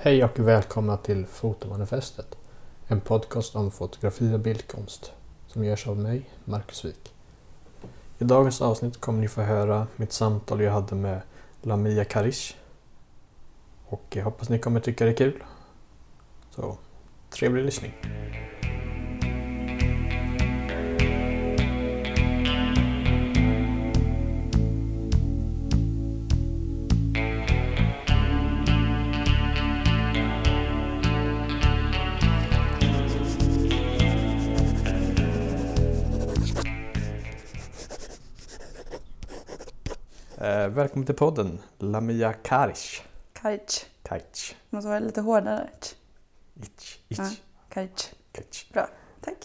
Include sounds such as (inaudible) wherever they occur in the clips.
Hej och välkomna till Fotomanifestet. En podcast om fotografi och bildkonst som görs av mig, Marcus Wik. I dagens avsnitt kommer ni få höra mitt samtal jag hade med Lamia Karish. Och jag hoppas ni kommer tycka det är kul. Så, trevlig lyssning. Välkommen till podden, Lamia Karish. Kajch. Karish. Måste vara lite hårdare. Ich, ich, Ja. Kajch. Karish. Bra, tack.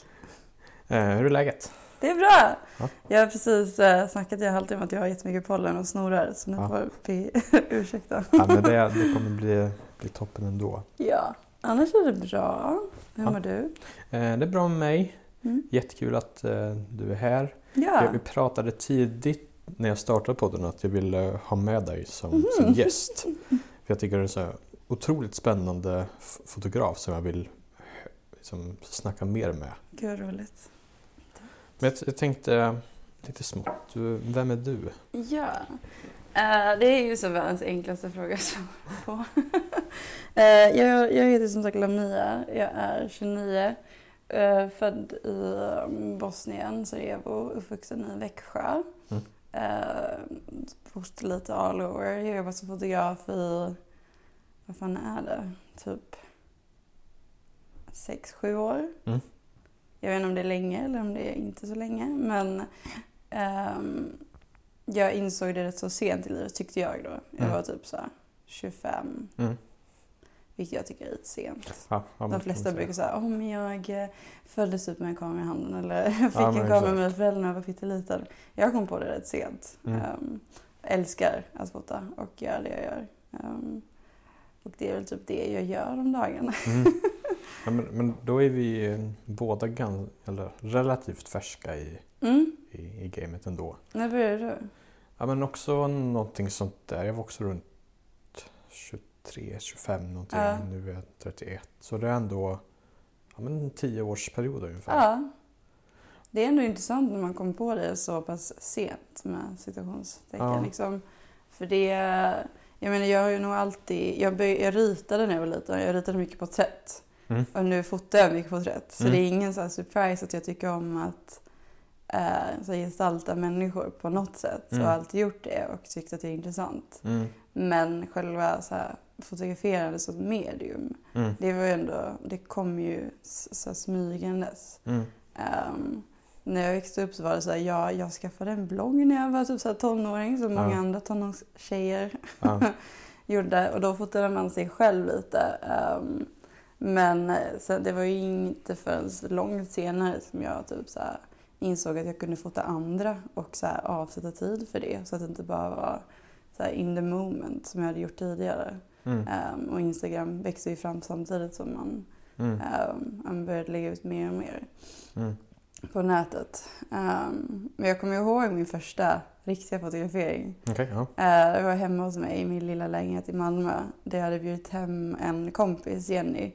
Eh, hur är läget? Det är bra! Ja. Jag har precis eh, snackat i en halvtimme att jag har jättemycket pollen och snorar så ni Ja. får be (laughs) ursäkta. Ja, men det, det kommer bli, bli toppen ändå. Ja, annars är det bra. Hur Ja. mår du? Eh, det är bra med mig. Mm. Jättekul att eh, du är här. Ja. Vi pratade tidigt när jag startade podden att jag ville ha med dig som, Mhm. som gäst. För jag tycker du är en otroligt spännande fotograf som jag vill liksom, snacka mer med. Gud vad roligt. Men jag, jag tänkte eh, lite smått, vem är du? Ja. Eh, det är ju så världens enklaste fråga svara på. (laughs) Eh, jag, jag heter som sagt Lamia. Jag är 29. Uh, född i um, Bosnien, Sarajevo. Uppvuxen i Växjö. Bott lite all over. Jag har jobbat som fotograf i, vad fan är det? Typ sex sju år. Mm. Jag vet inte om det är länge eller om det är inte så länge. Men ehm, jag insåg det rätt så sent i livet tyckte jag då. Jag Mm. var typ så här 25. Mm. Vilket jag tycker är lite sent. Ja, De flesta brukar säga. om jag eh, föddes ut med en kamera i handen eller (laughs) fick Ja, en kamera med föräldrarna när jag var pytteliten. Jag kom på det rätt sent. Mm. Ehm, älskar att fota och göra det jag gör. Ehm, och det är väl typ det jag gör om dagarna. Mm. (laughs) Ja, men, men då är vi båda gans, eller relativt färska i, Mm. i, i gamet ändå. När började du? Ja, men också någonting sånt där. Jag var också runt 23, 25 någonting. Ja. Nu är jag 31. Så det är ändå ja, men en tioårsperiod ungefär. Ja. Det är ändå intressant när man kommer på det så pass sent med citationstecken. Ja. Liksom. För det, jag menar jag har ju nog alltid, jag, jag ritade när jag var liten, jag ritade mycket porträtt. Mm. Och nu fotar jag mycket porträtt. Så Mm. det är ingen så surprise att jag tycker om att eh, så gestalta människor på något sätt. Mm. Och har alltid gjort det och tyckt att det är intressant. Mm. Men själva så här, fotograferande som medium, Mm. det var ju ändå, det kom ju så här, smygandes. Mm. När jag växte upp så var det så här, ja, jag skaffade en blogg när jag var typ så här tonåring som många Ja. andra tonårstjejer Ja. (laughs) gjorde. Och då fotade man sig själv lite. Ehm, men sen, det var ju inte förrän långt senare som jag typ så här, insåg att jag kunde fota andra och så här, avsätta tid för det. Så att det inte bara var så här, in the moment som jag hade gjort tidigare. Mm. Ehm, och Instagram växte ju fram samtidigt som man, Mm. ehm, man började lägga ut mer och mer Mm. På nätet. Ehm, men jag kommer ihåg min första riktiga fotografering. Okej, ja. Uh, jag var hemma hos mig i min lilla lägenhet i Malmö. Där jag hade bjudit hem en kompis, Jenny,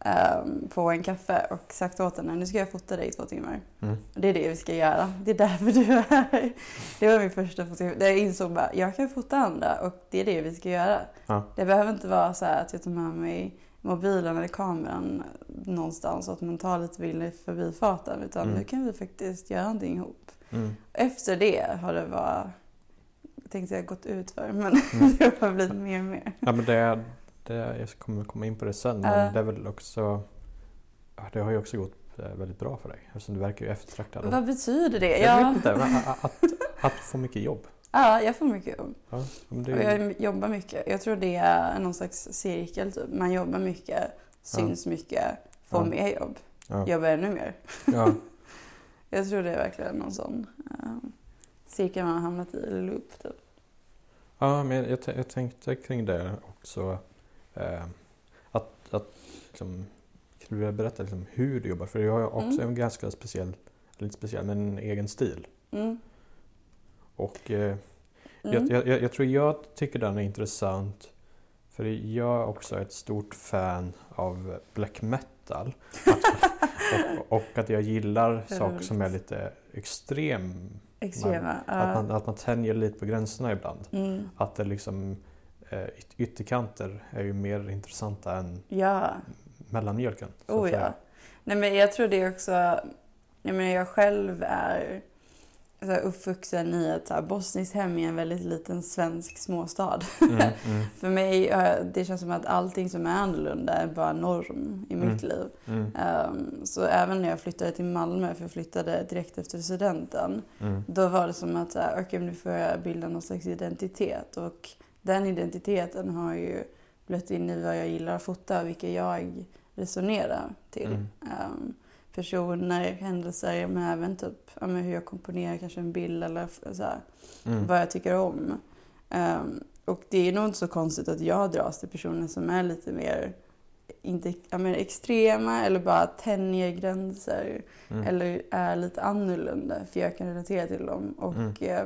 ehm, på en kaffe och sagt åt henne nu ska jag fota dig i två timmar. Mm. Det är det vi ska göra. Det är därför du är här. Det var min första fotografering. Där jag insåg bara jag kan fota andra och det är det vi ska göra. Ja. Det behöver inte vara så här att jag tar med mig mobilen eller kameran någonstans och att man tar lite bilder i förbifarten. Utan Mm. nu kan vi faktiskt göra någonting ihop. Mm. Efter det har det bara, jag tänkte jag gått ut för men Mm. (laughs) det har blivit mer och mer. Ja, men det, det, jag kommer komma in på det sen, men Ja. det är väl också... Det har ju också gått eh, väldigt bra för dig, eftersom du verkar ju eftertraktad. Vad betyder det? Jag Ja, vet inte, att, att få mycket jobb. Ja, jag får mycket jobb. Ja, men det, Och jag jobbar mycket. Jag tror det är någon slags cirkel typ. Man jobbar mycket, syns mycket, får Ja. mer jobb, ja, jobbar ännu mer. ja, (laughs) Jag tror det är verkligen någon sån um, cirkel man har hamnat i, eller loop typ. ja, men jag, jag tänkte kring det också. Eh, att, att liksom, kan du berätta liksom, hur du jobbar? För jag har också Mm. en ganska speciell, eller inte speciell, men en egen stil. Mm. Och eh, Mm. jag, jag, jag tror jag tycker den är intressant För jag är också ett stort fan av black metal. Att, (laughs) och, och att jag gillar saker som är lite extrem. Extrema. Att, man, att man tänjer lite på gränserna ibland. Mm. Att det liksom eh, yt- ytterkanter är ju mer intressanta än ja. mellanmjölken. Oh ja. Nej men jag tror det också, jag menar jag själv är så här uppvuxen i ett så här bosniskt hem i en väldigt liten svensk småstad. Mm, mm, (laughs) För mig, det känns som att allting som är annorlunda är bara norm i mitt liv. mm, Ehm, så även när jag flyttade till Malmö, för jag flyttade direkt efter studenten, mm, då var det som att så här, okej, nu får jag bilda någon slags identitet. Och den identiteten har ju blött in i vad jag gillar att fota och vilka jag resonerar till. Mm. Personer, händelser, men även typ ja, men hur jag komponerar kanske en bild eller så här, mm. vad jag tycker om. Ehm, och det är nog inte så konstigt att jag dras till personer som är lite mer inte, ja, men extrema eller bara tänjer gränser Mm. eller är lite annorlunda för jag kan relatera till dem. Och Mm. eh,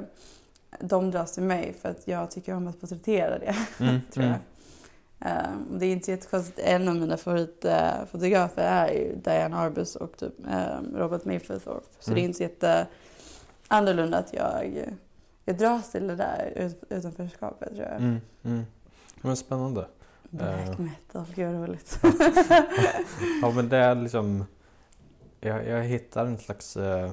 de dras till mig för att jag tycker om att porträttera det. (laughs) Mm, tror jag. Mm. Och det är inte jättekonstigt. En av mina favoritfotografer är ju Diane Arbus och typ, eh, Robert Mapplethorpe. Så Mm. det är inte så jätte annorlunda att jag, jag dras till det där ut, utanförskapet tror jag. Mm, mm. Men spännande. Black metal, gud vad roligt. (laughs) Ja men det är liksom Jag, jag hittar en slags eh,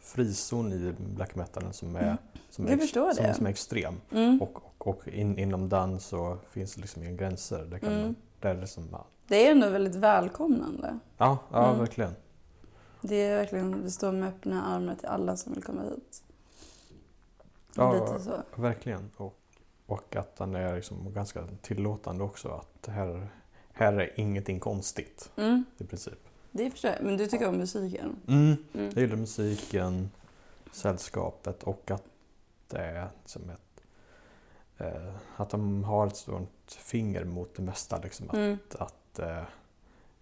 frizon i black metalen som är, Mm. Som, är som, det. som är extrem. Mm. Och, och, och in, inom den så finns det liksom inga gränser. Det, kan Mm. man, det är liksom, ja, Det är ändå väldigt välkomnande. ja, ja Mm. verkligen. Det är verkligen, det står med öppna armar till alla som vill komma hit. Ja, Lite så. Verkligen. Och, och att den är liksom ganska tillåtande också. Att här, här är ingenting konstigt Mm, i princip. det förstår jag. Men du tycker om musiken? Mm. Mm. Jag gillar musiken, sällskapet och att det är som ett... Eh, att de har ett stort finger mot det mesta. Liksom, att Mm. att eh,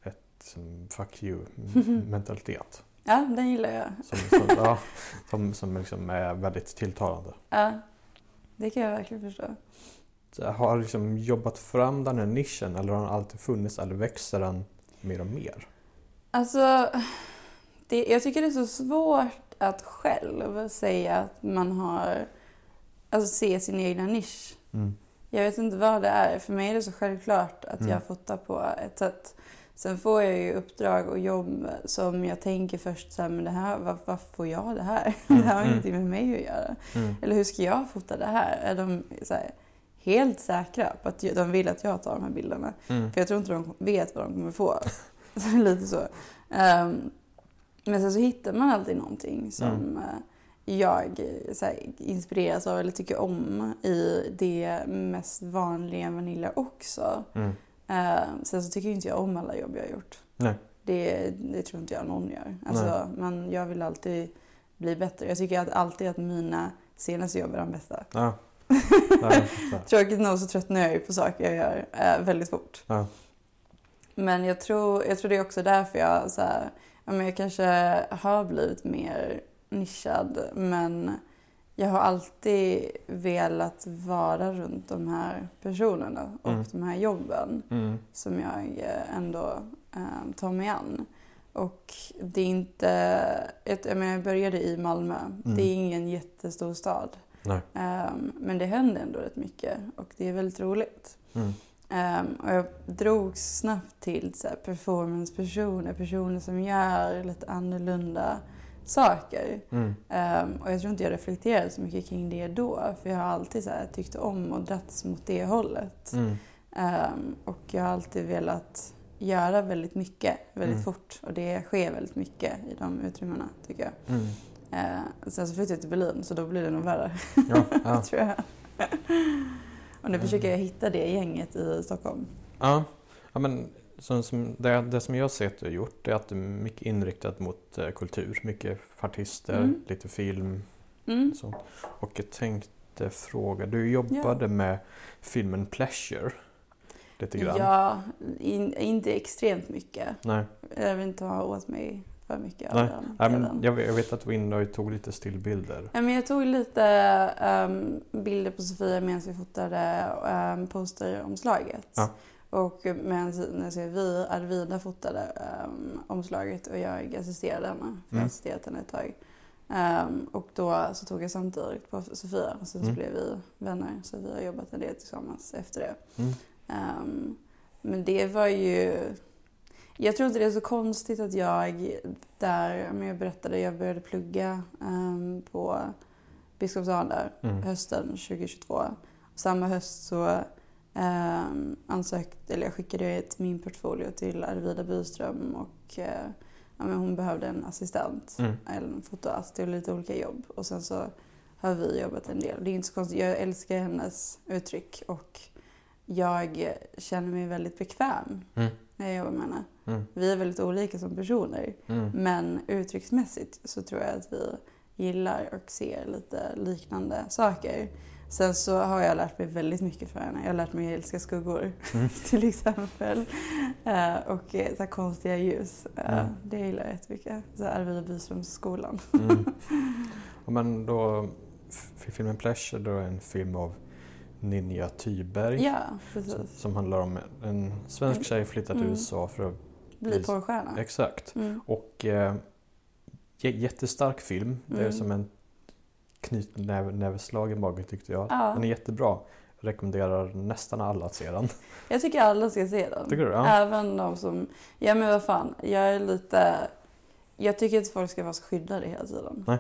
ett som fuck you (laughs) mentalitet. Ja, den gillar jag. Som, som, ja, som, som liksom är väldigt tilltalande. Ja, det kan jag verkligen förstå. Jag har liksom jobbat fram den här nischen eller har den alltid funnits eller växer den mer och mer? Alltså, det, jag tycker det är så svårt att själv säga att man har, alltså se sin egna nisch. Mm. Jag vet inte vad det är. För mig är det så självklart att Mm. jag fotar på ett sätt. Sen får jag ju uppdrag och jobb som jag tänker först så här, men det här, varför, varför får jag det här? Mm, (laughs) Det här har mm. ingenting med mig att göra. Mm. Eller hur ska jag fota det här? Är de så här, helt säkra på att de vill att jag tar de här bilderna? Mm. För jag tror inte de vet vad de kommer få. (laughs) Lite så. Ehm, men sen så hittar man alltid någonting som Mm. Jag eh, här, inspireras av eller tycker om i det mest vanliga Vanilla också. Mm. Ehm, sen så tycker inte jag om alla jobb jag har gjort. Nej. Det, det tror inte jag någon gör. Alltså, men jag vill alltid bli bättre. Jag tycker att alltid att mina senaste jobb är de bästa. Ja. (laughs) Jag. Tråkigt nog så tröttnar jag ju på saker jag gör eh, väldigt fort. Ja. Men jag tror, jag tror det är också därför jag, så här, ja, men jag kanske har blivit mer nischad. Men jag har alltid velat vara runt de här personerna och Mm. de här jobben Mm. som jag eh, ändå eh, tar mig an. Och det är inte... ett- Jag, menar, jag började i Malmö. Det är ingen jättestor stad. Ehm, men det händer ändå rätt mycket och det är väldigt roligt. Mm. Ehm, och jag drogs snabbt till så här, performancepersoner, personer som gör lite annorlunda saker. Mm. Ehm, och jag tror inte jag reflekterade så mycket kring det då, för jag har alltid så här, tyckt om och dragits mot det hållet. Mm. Ehm, och jag har alltid velat göra väldigt mycket, väldigt Mm. fort. Och det sker väldigt mycket i de utrymmena, tycker jag. Mm. Ehm, sen så flyttade jag till Berlin, så då blir det nog värre. Ja, (laughs) ja. tror jag. Och nu Mm. försöker jag hitta det gänget i Stockholm. ja. ja men, som, som, det, det som jag sett har gjort är att du är mycket inriktat mot eh, kultur. Mycket artister, Mm. lite film Mm. och sånt. Och jag tänkte fråga, du jobbade med filmen Pleasure lite grann. Ja, in, inte extremt mycket. Nej. Jag vill inte ha åt mig för mycket Nej, av den. Nej, men jag, vet- jag vet att och tog lite stillbilder. Ja, men jag tog lite ehm, bilder på Sofia medan vi fotade um, posteromslaget. Ja. Och medan vi, Arvida fotade um, omslaget och jag assisterade henne. För Jag Mm. assisterat henne ett tag. Ehm, och då så tog jag samtidigt på Sofia och sen så Mm. blev vi vänner. Så vi har jobbat en del tillsammans efter det. Mm. Ehm, men det var ju... Jag tror inte det är så konstigt att jag där, men jag berättade, jag började plugga um, på Biskopsgården Mm. hösten 2022. Samma höst så um, ansökte, eller jag skickade ut min portfolio till Arvida Byström och eh, ja, men hon behövde en assistent, Mm. eller en fotoassistent till lite olika jobb. Och sen så har vi jobbat en del. Det är inte så konstigt, jag älskar hennes uttryck och jag känner mig väldigt bekväm Mm. när jag jobbar med henne. Mm. Vi är väldigt olika som personer. Mm. Men uttrycksmässigt så tror jag att vi gillar och ser lite liknande saker. Sen så har jag lärt mig väldigt mycket för henne. Jag har lärt mig att älska skuggor Mm. (laughs) till exempel. Eh, och eh, så konstiga ljus. Eh, Mm. Det gillar jag jättemycket. Så Arvida Byströmsskolan. Mm. (laughs) Men då, filmen Pleasure då är en film av Ninja Thyberg. Ja, som, precis. som handlar om en svensk tjej flyttar till Mm. USA för att... Bli porrstjärna. Exakt. Mm. Och eh, jättestark film. Det är Mm. som en knytnävslag i magen tyckte jag. Ja. Den är jättebra. Jag rekommenderar nästan alla att se den. Jag tycker alla ska se den. Tycker du? Ja. Även de som... Ja men vad fan, jag är lite... Jag tycker inte folk ska vara så skyddade hela tiden. Nej.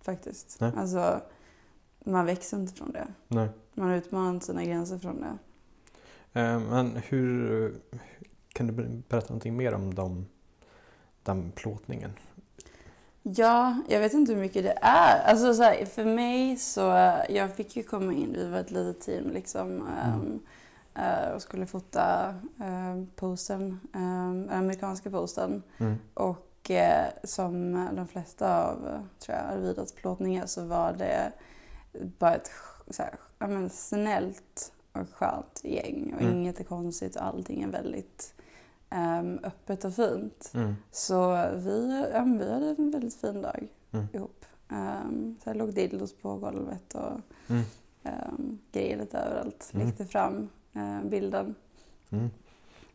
Faktiskt. Nej. Alltså, man växer inte från det. Nej. Man har utmanat sina gränser från det. Eh, men hur... Kan du ber- berätta någonting mer om dem, den plåtningen? Ja, jag vet inte hur mycket det är. Alltså så här, för mig så, jag fick ju komma in, vi var ett litet team liksom. ehm, eh, och skulle fota um, posten, um, amerikanska posten. Mm. Och eh, som de flesta av tror jag, Arvidas plåtningar så var det bara ett så här, men snällt och skönt gäng. Och Mm. inget är konstigt och allting är väldigt öppet och fint. Mm. Så vi, ja, vi hade en väldigt fin dag Mm. ihop. Um, så här låg dildos på golvet och Mm. um, grejer lite överallt. Mm. Lekte fram eh, bilden. Mm.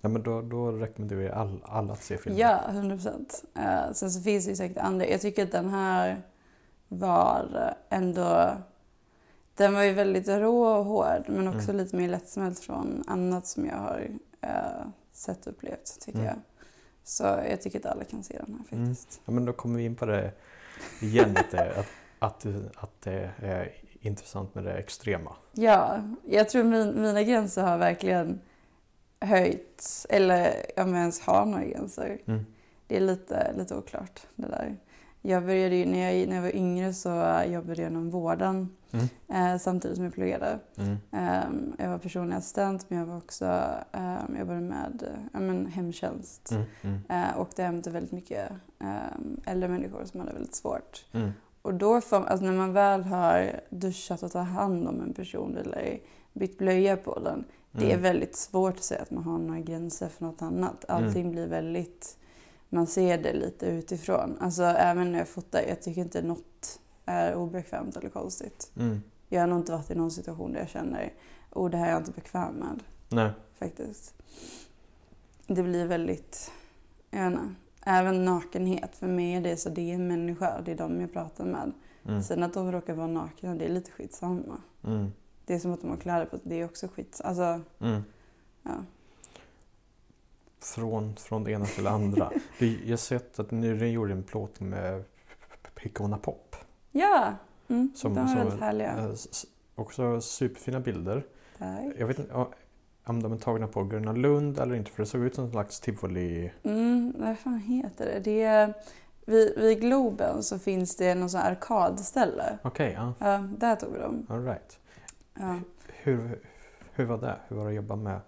Ja, men då, då rekommenderar vi all, alla att se filmen. Ja, 100 procent. Uh, sen så finns det ju säkert andra. Jag tycker att den här var ändå... Den var ju väldigt rå och hård men också Mm. lite mer lättsmält från annat som jag har eh, sett och upplevt tycker Mm. jag. Så jag tycker att alla kan se den här Mm. faktiskt. Ja, men då kommer vi in på det igen, att det, att, att, att det är intressant med det extrema. Ja, jag tror min, mina gränser har verkligen höjts. Eller om jag ens har några gränser. Mm. Det är lite, lite oklart det där. Jag började ju, när, jag, när jag var yngre så jobbade jag inom vården Mm. eh, samtidigt som jag pluggade. Mm. Ehm, jag var personlig assistent men jag var också, um, jobbade med eh, men, hemtjänst. Mm. Mm. Eh, åkte hem till väldigt mycket um, äldre människor som hade väldigt svårt. Mm. Och då får, alltså när man väl har duschat och tagit hand om en person eller bytt blöja på den. Det är Mm. väldigt svårt att säga att man har några gränser för något annat. Allting blir väldigt, man ser det lite utifrån. Alltså även när jag fotar, jag tycker inte något är obekvämt eller konstigt. Mm. Jag har nog inte varit i någon situation där jag känner, oh det här är jag inte bekväm med Nej. faktiskt. Det blir väldigt, jag vet inte, även nakenhet. För mig är det så, det är en människa, det är de jag pratar med. Mm. Sen att de råkar vara nakna, det är lite skitsamma. Mm. Det är som att de har kläder på det är också skit. Alltså, Mm. ja. Från, från det ena till det andra. (laughs) Jag har sett att ni gjorde en plåtning med Picona Pop. Ja, mm, Som- de är som- väldigt härliga. Eh, Också superfina bilder. Tack. Jag vet inte om de är tagna på Gröna Lund eller inte för det såg ut som en slags tivoli. Mm, vad fan heter det? det är, vid, vid Globen så finns det någon sån arkadställe. Okej, ja. Ja, där tog vi dem. All right. Ja. Hur, hur var det? Hur var det att jobba med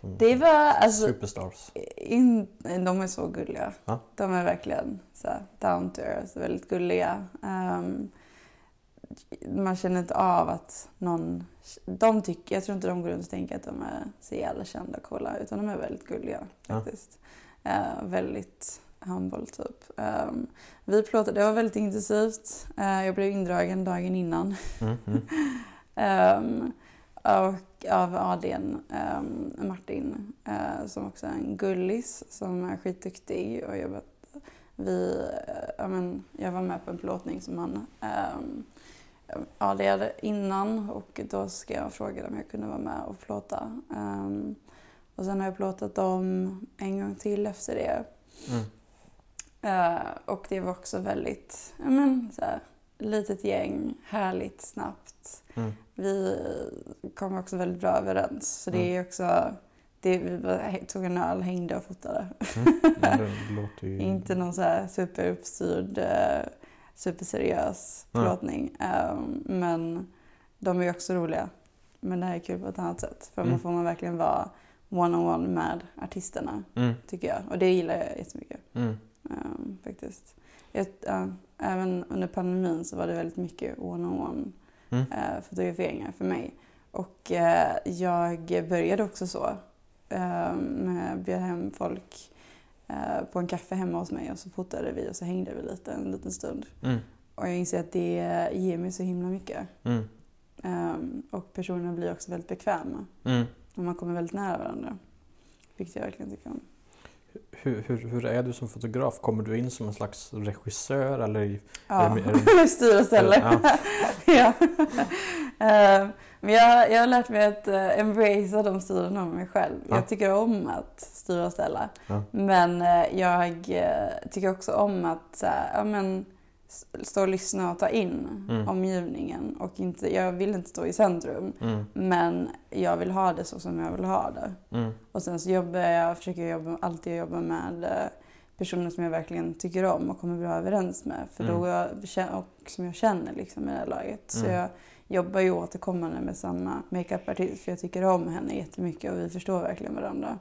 Det var alltså... superstars? In, de är så gulliga. Ja. De är verkligen så här, down to earth, väldigt gulliga. Ehm, man känner inte av att någon... De tycker, jag tror inte de går runt och tänker att de är så jävla kända och coola, utan de är väldigt gulliga Ja. faktiskt. Eh, väldigt handboll typ. Um, vi plåtade, det var väldigt intensivt. Uh, jag blev indragen dagen innan. Mm, mm. um, och av ADn um, Martin uh, som också är en gullis som är skitduktig och jobbat vi, eh, men, jag var med på en plåtning som han um, AD innan och då ska jag fråga om jag kunde vara med och plåta. Um, och sen har jag plåtat dem en gång till efter det. Mm. Uh, och det var också väldigt, ja men så här, litet gäng, härligt, snabbt. Mm. Vi kom också väldigt bra överens. Så det är också, det, vi tog en öl, hängde och fotade. Mm. (laughs) Ju... Inte någon så här superuppstyrd, uh, superseriös plåtning. Um, men de är också roliga. Men det här är kul på ett annat sätt. För mm. man får man verkligen vara one-on-one med artisterna. Mm. Tycker jag. Och det gillar jag jättemycket. Mm. Um, faktiskt. Jag, uh, även under pandemin så var det väldigt mycket one-on-one mm. uh, fotograferingar för mig. Och uh, jag började också så. Uh, bjöd hem folk uh, på en kaffe hemma hos mig och så fotade vi och så hängde vi lite en liten stund. Mm. Och jag inser att det ger mig så himla mycket. Um, och personerna blir också väldigt bekväma. Mm. Och man kommer väldigt nära varandra. Vilket jag verkligen tycker om. Hur, hur, hur är du som fotograf? Kommer du in som en slags regissör? Eller ja, är det, styr och ställer. Ja. (laughs) uh, men jag, jag har lärt mig att uh, embracea de sidorna av mig själv. Ja. Jag tycker om att styra och ställa. Ja. Men uh, jag tycker också om att ja, men, stå och lyssna och ta in mm. omgivningen. Och inte, jag vill inte stå i centrum, mm. men jag vill ha det så som jag vill ha det. Mm. Och sen så jobbar jag, försöker jag jobba, alltid jobba med eh, personer som jag verkligen tycker om och kommer bra överens med. För då mm. jag, och som jag känner liksom i det här laget. Så mm. jag jobbar ju återkommande med samma makeupartist för jag tycker om henne jättemycket och vi förstår verkligen varandra.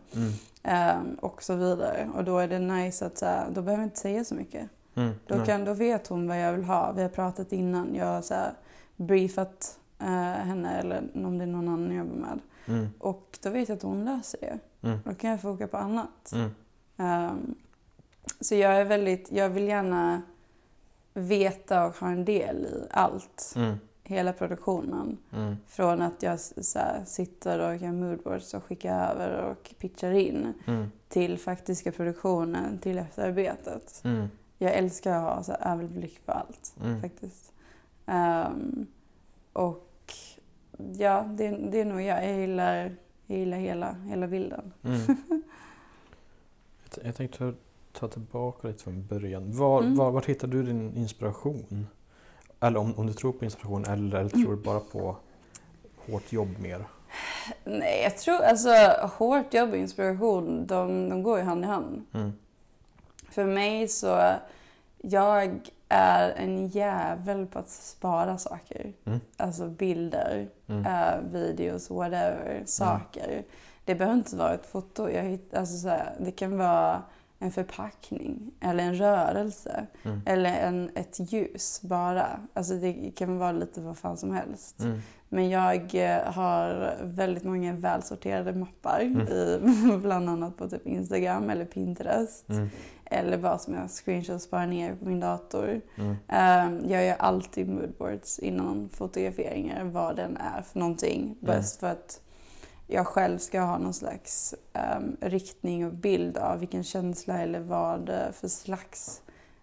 Um, och så vidare. Och då är det nice att så här, då behöver jag inte säga så mycket. Mm, då, kan, då vet hon vad jag vill ha. Vi har pratat innan. Jag har så här briefat uh, henne eller om det är någon annan jag jobbar med. Mm. Och då vet jag att hon löser det. Mm. Då kan jag foka på annat. Um, så jag är väldigt, jag vill gärna veta och ha en del i allt. Mm. Hela produktionen. Mm. Från att jag så här, sitter och gör moodboards och skickar över och pitchar in. Mm. Till faktiska produktionen, till efterarbetet. Mm jag älskar att ha så här överblick på allt mm. faktiskt. Um, och ja, det, det är nog jag. Jag gillar, jag gillar hela, hela bilden. Mm. (laughs) jag tänkte ta tillbaka lite från början. Var, mm. var, var hittar du din inspiration? Eller om, om du tror på inspiration eller, eller tror du bara på hårt jobb mer? Nej, jag tror alltså hårt jobb och inspiration, de, de går ju hand i hand. Mm. För mig så, jag är en jävel på att spara saker. Mm. Alltså bilder, mm. uh, videos, whatever, saker. Mm. Det behöver inte vara ett foto. Jag hitt, alltså så här, det kan vara en förpackning eller en rörelse mm. eller en, ett ljus bara. Alltså det kan vara lite vad fan som helst. Mm. Men jag eh, har väldigt många välsorterade mappar, mm. i, (laughs) bland annat på typ Instagram eller Pinterest. Eller bara som jag screenshots sparar ner på min dator. Mm. Um, jag gör alltid moodboards innan fotograferingar, vad den är för någonting. Mm. Bäst för att jag själv ska ha någon slags um, riktning och bild av vilken känsla eller vad för slags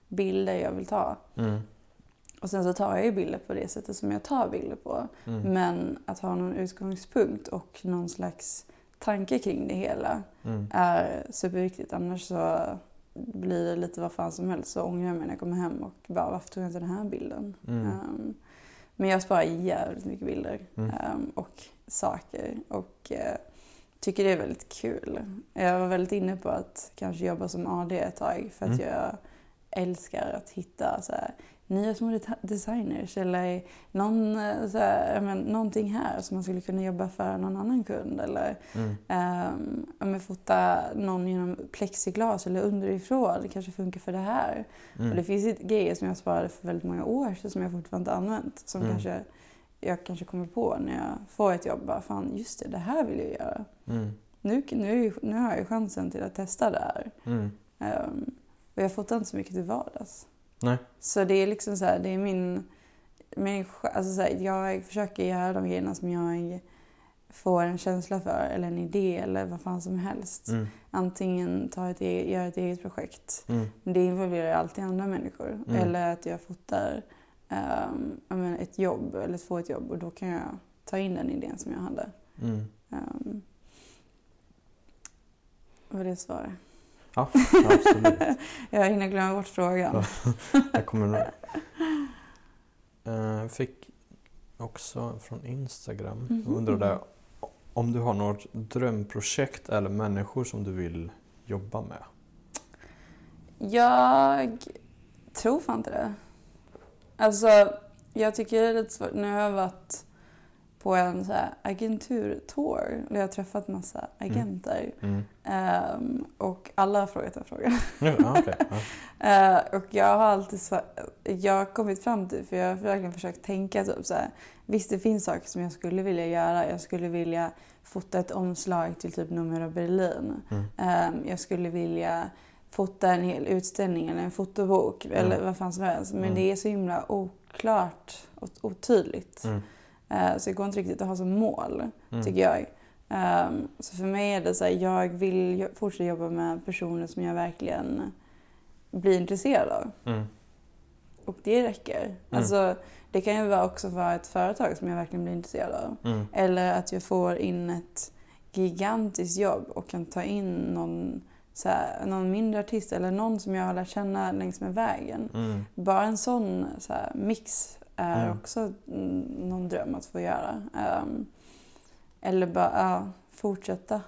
bilder jag vill ta. Mm. Och sen så tar jag ju bilder på det sättet som jag tar bilder på. Mm. Men att ha någon utgångspunkt och någon slags tanke kring det hela mm. är superviktigt. Annars så blir det lite vad fan som helst så ångrar jag mig när jag kommer hem och bara varför tog jag inte den här bilden? Mm. Um, men jag sparar jävligt mycket bilder um, och saker och uh, tycker det är väldigt kul. Jag var väldigt inne på att kanske jobba som AD ett tag för att mm. jag älskar att hitta så här, nya små designers eller någon, eh, så här, men, någonting här som man skulle kunna jobba för någon annan kund. Eller mm. um, fota någon genom plexiglas eller underifrån. Det kanske funkar för det här. Mm. Och det finns grejer som jag sparade för väldigt många år sedan som jag fortfarande inte använt. Som mm. kanske, jag kanske kommer på när jag får ett jobb. Bara, Fan, just det, det här vill jag göra. Mm. Nu, nu, nu har jag chansen till att testa det här. Um, Och jag fotar inte så mycket till vardags. Nej. Så det är liksom så här, det är min... min alltså så här, jag försöker göra de grejerna som jag får en känsla för eller en idé eller vad fan som helst. Mm. Antingen ta ett eget, göra ett eget projekt. Mm. Men det involverar alltid andra människor. Mm. Eller att jag fotar um, jag menar, ett jobb eller få ett jobb och då kan jag ta in den idén som jag hade. Mm. Um, var det svar? Ja, absolut. (laughs) jag hinner glömma bort frågan. Jag kommer nog... Eh, fick också från Instagram. Mhm. Undrade om du har något drömprojekt eller människor som du vill jobba med? Jag tror fan inte det. Alltså, jag tycker det är lite svårt. Nu har jag varit på en så agenturtour och jag har träffat massa agenter. Mm. Ehm, och alla har frågat en fråga. Ja, ja, okej. (laughs) ja. Eh, och jag har alltid jag har kommit fram till, för jag har verkligen försökt tänka typ så här, visst det finns saker som jag skulle vilja göra. Jag skulle vilja fota ett omslag till typ Nummer av Berlin. Mm. Ehm, jag skulle vilja fota en hel utställning eller en fotobok eller vad fan som helst. Men Mm. det är så himla oklart och otydligt. Mm. Eh, så det går inte riktigt att ha som mål, Mm. tycker jag. Ehm, så för mig är det så här, jag vill fortsätta jobba med personer som jag verkligen blir intresserad av. Mm. Och det räcker. Alltså, det kan ju också vara ett företag som jag verkligen blir intresserad av. Mm. Eller att jag får in ett gigantiskt jobb och kan ta in någon, så här, någon mindre artist eller någon som jag har lärt känna längs med vägen. Mm. Bara en sån så här, mix är Mm. också mm, någon dröm att få göra. Ehm, eller bara ja, fortsätta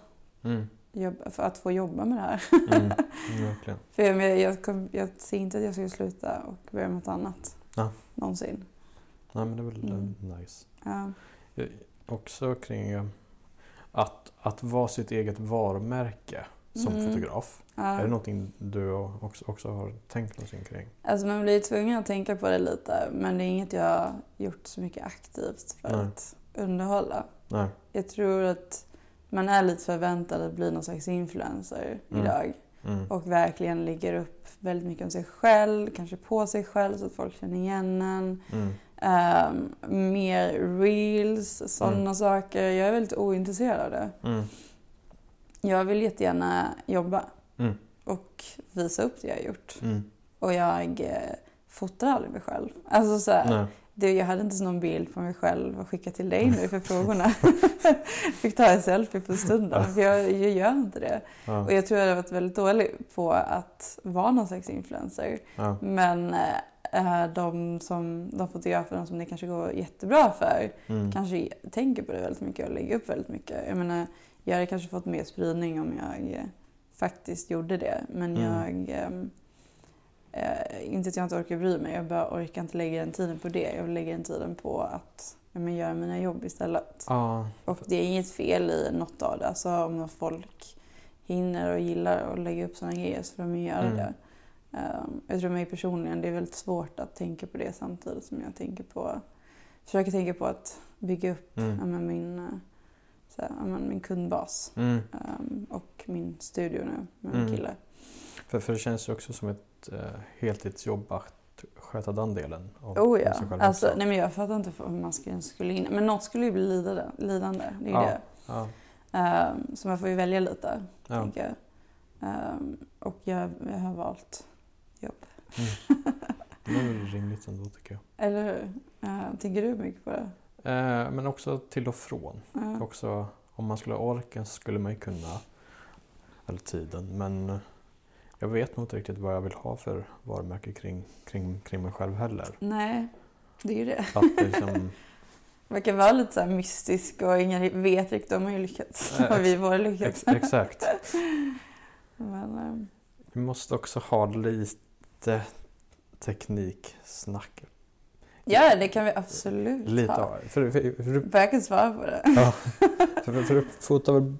Mm. jobba, för att få jobba med det här. Mm. (laughs) Verkligen. För jag, jag, kom, jag ser inte att jag skulle sluta och börja med något annat. Ja. Någonsin. Nej, men det är väl Mm. eh, nice. Ja. Också kring eh, att, att vara sitt eget varumärke som Mm. fotograf. Ja. Är det någonting du också, också har tänkt någonting kring? Alltså man blir tvungen att tänka på det lite men det är inget jag har gjort så mycket aktivt för Nej. att underhålla. Nej. Jag tror att man är lite förväntad att bli någon slags influencer Mm. idag. Mm. Och verkligen lägger upp väldigt mycket om sig själv, kanske på sig själv så att folk känner igen en. Mm. Ehm, mer reels, sådana Mm. saker. Jag är väldigt ointresserad av det. Jag vill jättegärna jobba Mm. och visa upp det jag har gjort. Mm. Och jag eh, fotar aldrig mig själv. Alltså så här, det, jag hade inte någon bild på mig själv att skicka till dig nu för (laughs) frågorna. (laughs) Fick ta en selfie på stunden. För jag, jag gör inte det. Ja. Och jag tror jag har varit väldigt dålig på att vara någon slags influencer. Ja. Men eh, de, som, de fotograferna som det kanske går jättebra för Mm. kanske tänker på det väldigt mycket och lägger upp väldigt mycket. Jag menar, jag hade kanske fått mer spridning om jag eh, faktiskt gjorde det. Men Mm. jag... ehm, Eh, inte att jag inte orkar bry mig, jag bara orkar inte lägga den tiden på det. Jag vill lägga den tiden på att ja, men, göra mina jobb istället. Ja. Och det är inget fel i något av det. Alltså om folk hinner och gillar att lägga upp sådana grejer så får de ju göra Mm. det. Um, jag tror mig personligen, det är väldigt svårt att tänka på det samtidigt som jag tänker på, försöker tänka på att bygga upp Mm. ja, men, min, eh, så här, min kundbas. Mm. Um, och min studio nu med Mm. min kille. För, för det känns ju också som ett uh, heltidsjobb att sköta den delen av Oh ja. Alltså, nej men jag fattar inte hur man skulle, skulle hinna. Men något skulle ju bli lidande. lidande det är ju Ja. det. Ja. Ehm, så man får ju välja lite, Ja. tänker jag. Ehm, och jag, jag har valt jobb. Mm. (laughs) Det är väl rimligt ändå tycker jag. Eller hur? Ehm, tänker du mycket på det? Eh, men också till och från. Ja. Också, om man skulle orka så skulle man ju kunna. Eller tiden. Men eh, jag vet nog inte riktigt vad jag vill ha för varumärke kring, kring, kring mig själv heller. Nej, det är ju det. Att det liksom, (laughs) verkar vara lite så mystisk och ingen vet riktigt om hur lyckats. Eh, Har vi ex, lyckats. exakt. (laughs) Men, ehm, Vi måste också ha lite tekniksnack. Ja, det kan vi absolut Lite ha. av. För, för, för, för, Jag kan svara på det. ja, (laughs) för, för, du fotar väl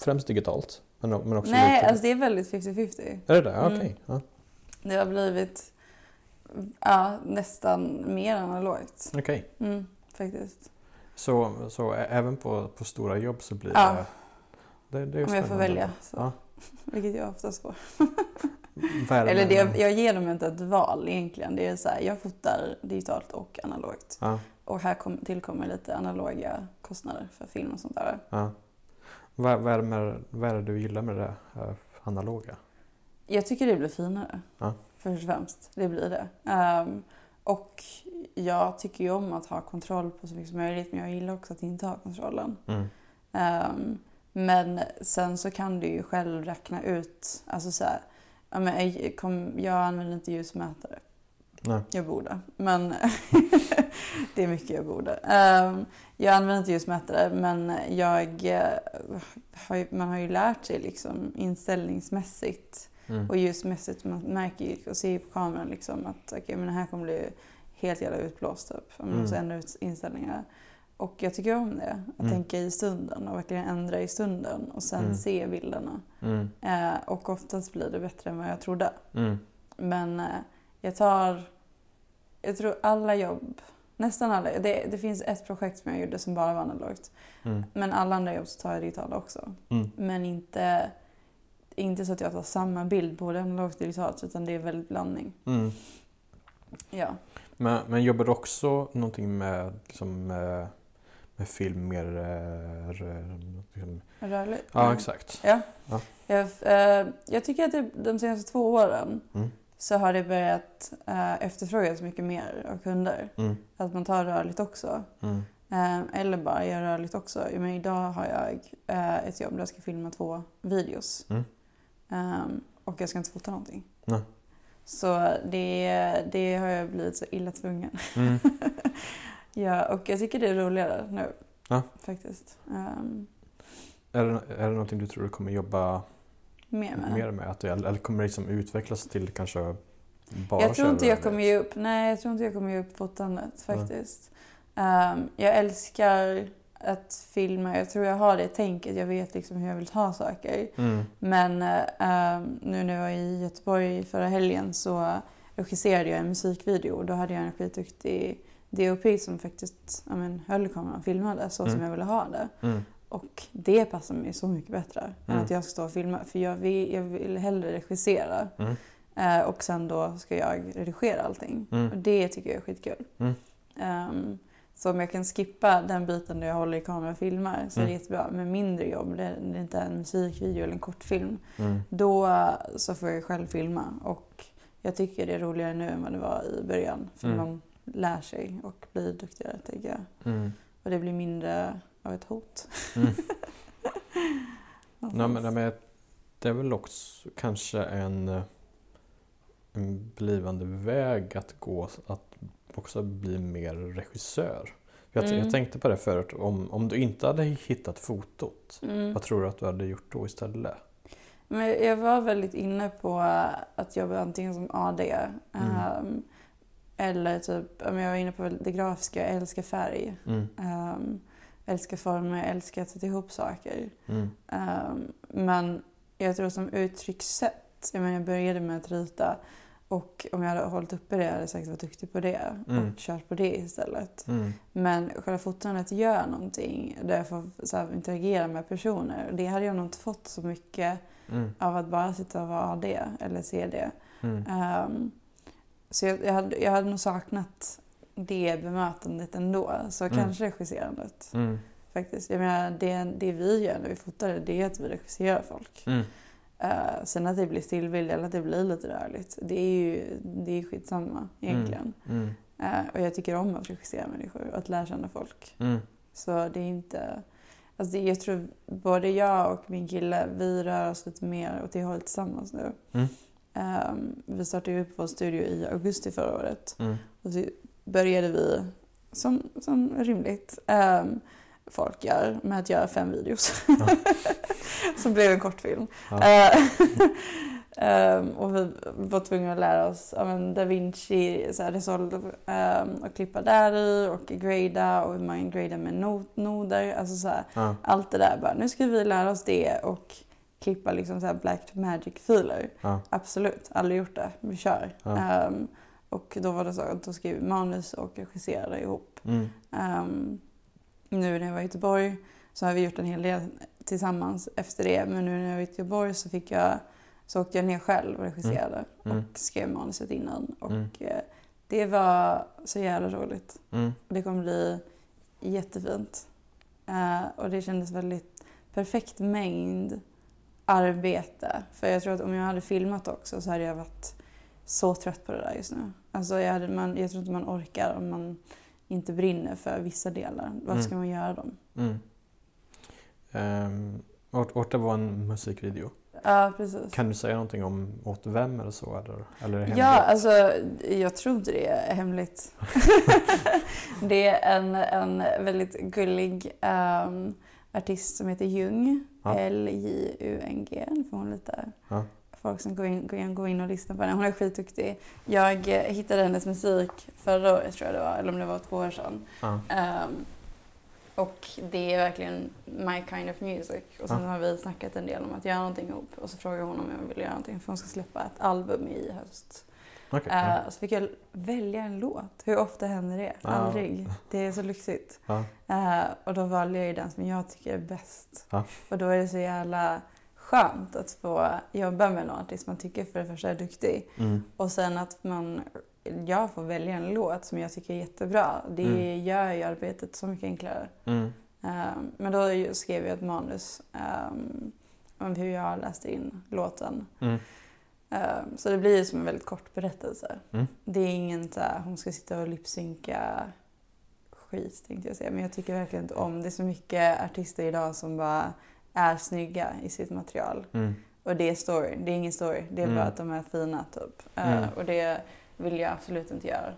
främst digitalt? Men, men också Nej, lite... alltså det är väldigt 50-50. Är det det? Mm. Okej. Ja. Det har blivit ja, nästan mer analogt. Okej. Mm, faktiskt. Så, så även på, på stora jobb så blir Ja. det... det, det Om jag får välja. Så. Ja. (laughs) Vilket jag oftast får. (laughs) Eller det, jag ger dem inte ett val egentligen. Det är så här, jag fotar digitalt och analogt. Ja, Och här kom, tillkommer lite analoga kostnader för film och sånt där. ja. Vad, vad, är det med, vad är det du gillar med det här analoga? Jag tycker det blir finare. Ja. Först och främst. Det blir det. Ehm, och jag tycker ju om att ha kontroll på så mycket som möjligt. Men jag gillar också att inte ha kontrollen. Mm. Ehm, men sen så kan du ju själv räkna ut. Alltså så här, ja, men jag, kom, jag använder inte ljusmätare. Nej. Jag borde. Men (laughs) det är mycket jag borde. Ehm, jag använder inte ljusmätare men jag, eh, har ju, man har ju lärt sig liksom inställningsmässigt Mm. och ljusmässigt. Man märker ju och ser på kameran liksom att okay, men det här kommer bli helt jävla utblåst. Typ. Man Mm. måste ändra ut inställningar. Och jag tycker om det. Att Mm. tänka i stunden och verkligen ändra i stunden och sen Mm. se bilderna. Mm. Eh, och oftast blir det bättre än vad jag trodde. Mm. Men eh, jag tar, jag tror alla jobb, nästan alla, det, det finns ett projekt som jag gjorde som bara var analogt. Mm. Men alla andra jobb så tar jag digitala också. Mm. Men inte, inte så att jag tar samma bild både analogt och digitalt utan det är väldigt blandning. Ja. Men, men jobbar du också någonting med, liksom, med, med film mer... eh, Liksom, Rörligt. ja, exakt. Ja. Ja. Jag, eh, jag tycker att det, de senaste två åren Mm. så har det börjat eh, efterfrågas mycket mer av kunder. Mm. Att man tar rörligt också. Mm. Eh, eller bara gör rörligt också. Men idag har jag ett jobb där jag ska filma två videos. Mm. Ehm, och jag ska inte fota någonting. Nej. Så det, det har jag blivit så illa tvungen. (laughs) Ja, och jag tycker det är roligare nu. Ja. Faktiskt. Ehm, Är, det, är det någonting du tror du kommer jobba mer med. mer med? Att eller kommer det liksom utvecklas till kanske bara jag tror inte jag kommer ge upp. Nej, jag tror inte jag kommer ge upp fotandet faktiskt. Ehm, jag älskar att filma. Jag tror jag har det tänket. Jag vet liksom hur jag vill ta saker. Mm. Men eh, nu när jag var i Göteborg förra helgen så regisserade jag en musikvideo. Då hade jag en skitduktig DOP som faktiskt ja, men, höll kameran och filmade så som Mm. jag ville ha det. Mm. Och det passar mig så mycket bättre än Mm. att jag ska stå och filma. För jag vill, jag vill hellre regissera. Mm. Eh, och sen då ska jag redigera allting. Mm. Och det tycker jag är skitkul. Mm. Ehm, så om jag kan skippa den biten där jag håller i kameran och filmar så är det Mm. jättebra. Men mindre jobb, det det är inte en musikvideo eller en kortfilm. Mm. Då eh, så får jag själv filma. Och jag tycker det är roligare nu än vad det var i början. För Mm. man lär sig och blir duktigare tänker jag. Mm. Och det blir mindre av ett hot. Mm. (laughs) Nej, men, nej, det är väl också kanske en, en blivande väg att gå att också bli mer regissör. Jag, Mm. jag tänkte på det förut, om, om du inte hade hittat fotot, Mm. vad tror du att du hade gjort då istället? Men jag var väldigt inne på att jobba antingen som AD Mm. Eller typ, men jag var inne på det grafiska, jag älskar färg. Mm. Um, älskar former, älskar att sätta ihop saker. Mm. Ehm, men jag tror som uttryckssätt, jag, menar, jag började med att rita och om jag hade hållit uppe det hade jag säkert varit duktig på det Mm. och kört på det istället. Mm. Men själva fotandet gör någonting där jag får så här, interagera med personer. Det hade jag nog inte fått så mycket Mm. av att bara sitta och vara AD eller CD. Mm. Ehm, så jag, jag, hade, jag hade nog saknat det bemötandet ändå. Så Mm. kanske regisserandet. Mm. Faktiskt. Jag menar, det, det vi gör när vi fotar det är att vi regisserar folk. Mm. Eh, sen att det blir stillbild eller att det blir lite rörligt, det är ju det är skitsamma egentligen. Mm. Eh, och jag tycker om att regissera människor och att lära känna folk. Mm. Så det är inte... Alltså jag tror både jag och min kille, vi rör oss lite mer åt det hållet tillsammans nu. Ehm, vi startade upp vår studio i augusti förra året. Mm. Och så började vi, som, som rimligt ehm, folk gör, med att göra fem videos. Ja. (laughs) som blev en kortfilm. Ja. (laughs) Ehm, och vi var tvungna att lära oss ja, men Da Vinci, så här, Resolve, um, och klippa där i och grada och hur man gradar med not- noder. Alltså så här, Ja. allt det där. Bara, nu ska vi lära oss det och klippa liksom så Black Magic-filer. Ja. Absolut, aldrig gjort det. Vi kör. Ja. Ehm, och då var det så att då skrev manus och regisserade ihop. Mm. Ehm, nu när jag var i Göteborg så har vi gjort en hel del tillsammans efter det. Men nu när jag var i Göteborg så fick jag så åkte jag ner själv och regisserade Mm. och skrev manuset innan. Och Mm. eh, det var så jävla roligt. Mm. Det kommer bli jättefint. Eh, och det kändes väldigt perfekt mängd arbete. För jag tror att om jag hade filmat också så hade jag varit så trött på det där just nu. Alltså jag, hade, man, jag tror inte man orkar om man inte brinner för vissa delar. Varför Mm. ska man göra dem? Mm. Um, det var en musikvideo. Ja, precis. Kan du säga någonting om åt vem eller så? Eller, eller är det Ja, hemligt? alltså jag tror inte det är hemligt. (laughs) det är en, en väldigt gullig ehm, artist som heter Jung. Ja. L-J-U-N-G. Nu får hon lite Ja. folk som går in, går in, går in och lyssnar på henne. Hon är skitduktig. Jag eh, hittade hennes musik förra året tror jag det var, eller om det var två år sedan. Ja. Ehm, och det är verkligen my kind of music. Och sen har vi snackat en del om att göra någonting ihop. Och så frågade hon om jag vill göra någonting för hon ska släppa ett album i höst. Okej, Eh, ja. så fick jag välja en låt. Hur ofta händer det? Ja. Aldrig. Det är så lyxigt. Ja. Eh, och då valde jag ju den som jag tycker är bäst. Och då är det så jävla skönt att få jobba med någon artist man tycker för det första är duktig. Mm. Och sen att man, jag får välja en låt som jag tycker är jättebra. Det Mm. gör ju arbetet så mycket enklare. Mm. Eh, men då skrev jag ett manus ehm, om hur jag läste in låten. Mm. Eh, så det blir som en väldigt kort berättelse. Mm. Det är ingen så här, hon ska sitta och lipsynka skit tänkte jag säga. Men jag tycker verkligen inte om, det är så mycket artister idag som bara är snygga i sitt material. Mm. Och det är story, det är ingen story. Det är Mm. bara att de är fina typ. Mm. och det vill jag absolut inte göra.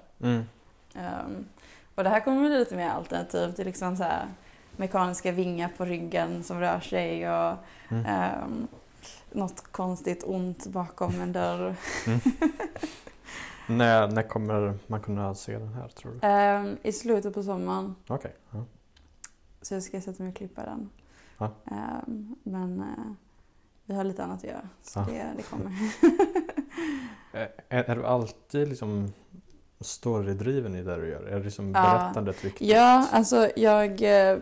Ehm, och det här kommer bli lite mer alternativt. Det är liksom så här mekaniska vingar på ryggen som rör sig och Mm. Något konstigt ont bakom en dörr. (laughs) När, när kommer man kunna se den här tror du? Ehm, I slutet på sommaren. Okej. Ja. Så jag ska sätta mig och klippa den. Ja. Ehm, men eh, vi har lite annat att göra. Så Ja. det, det kommer. (laughs) Är, är du alltid liksom storydriven i det du gör? Är det liksom berättandet viktigt? ja, alltså jag, eh,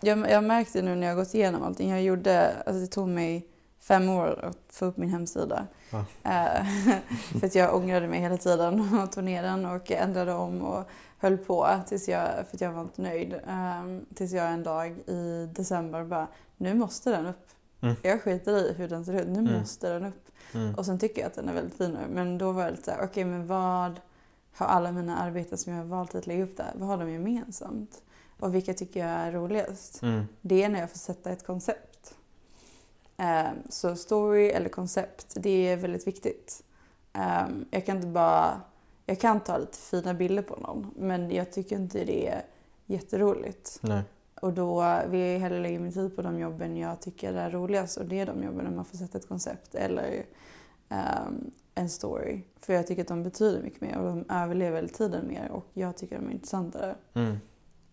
jag, jag märkte nu när jag gått igenom allting. Jag gjorde, alltså det tog mig fem år att få upp min hemsida. Ja. Eh, (laughs) för att jag ångrade mig hela tiden (laughs) och tog ner den och ändrade om och höll på tills jag, för att jag var inte nöjd. Ehm, tills jag en dag i december bara, nu måste den upp. Mm. Jag skiter i hur den ser ut, nu Mm. måste den upp. Mm. Och sen tycker jag att den är väldigt fin nu. Men då var det lite såhär, okej men vad har alla mina arbeten som jag har valt att lägga upp där, vad har de gemensamt? Och vilka tycker jag är roligast? Mm. Det är när jag får sätta ett koncept. Ehm, så story eller koncept, det är väldigt viktigt. Ehm, jag kan inte bara... Jag kan ta lite fina bilder på någon, men jag tycker inte det är jätteroligt. Nej. Och då vill jag hellre lägga min tid på de jobben jag tycker är roligast och det är de jobben där man får sätta ett koncept eller ehm, en story. För jag tycker att de betyder mycket mer och de överlever tiden mer och jag tycker de är intressantare. Mm.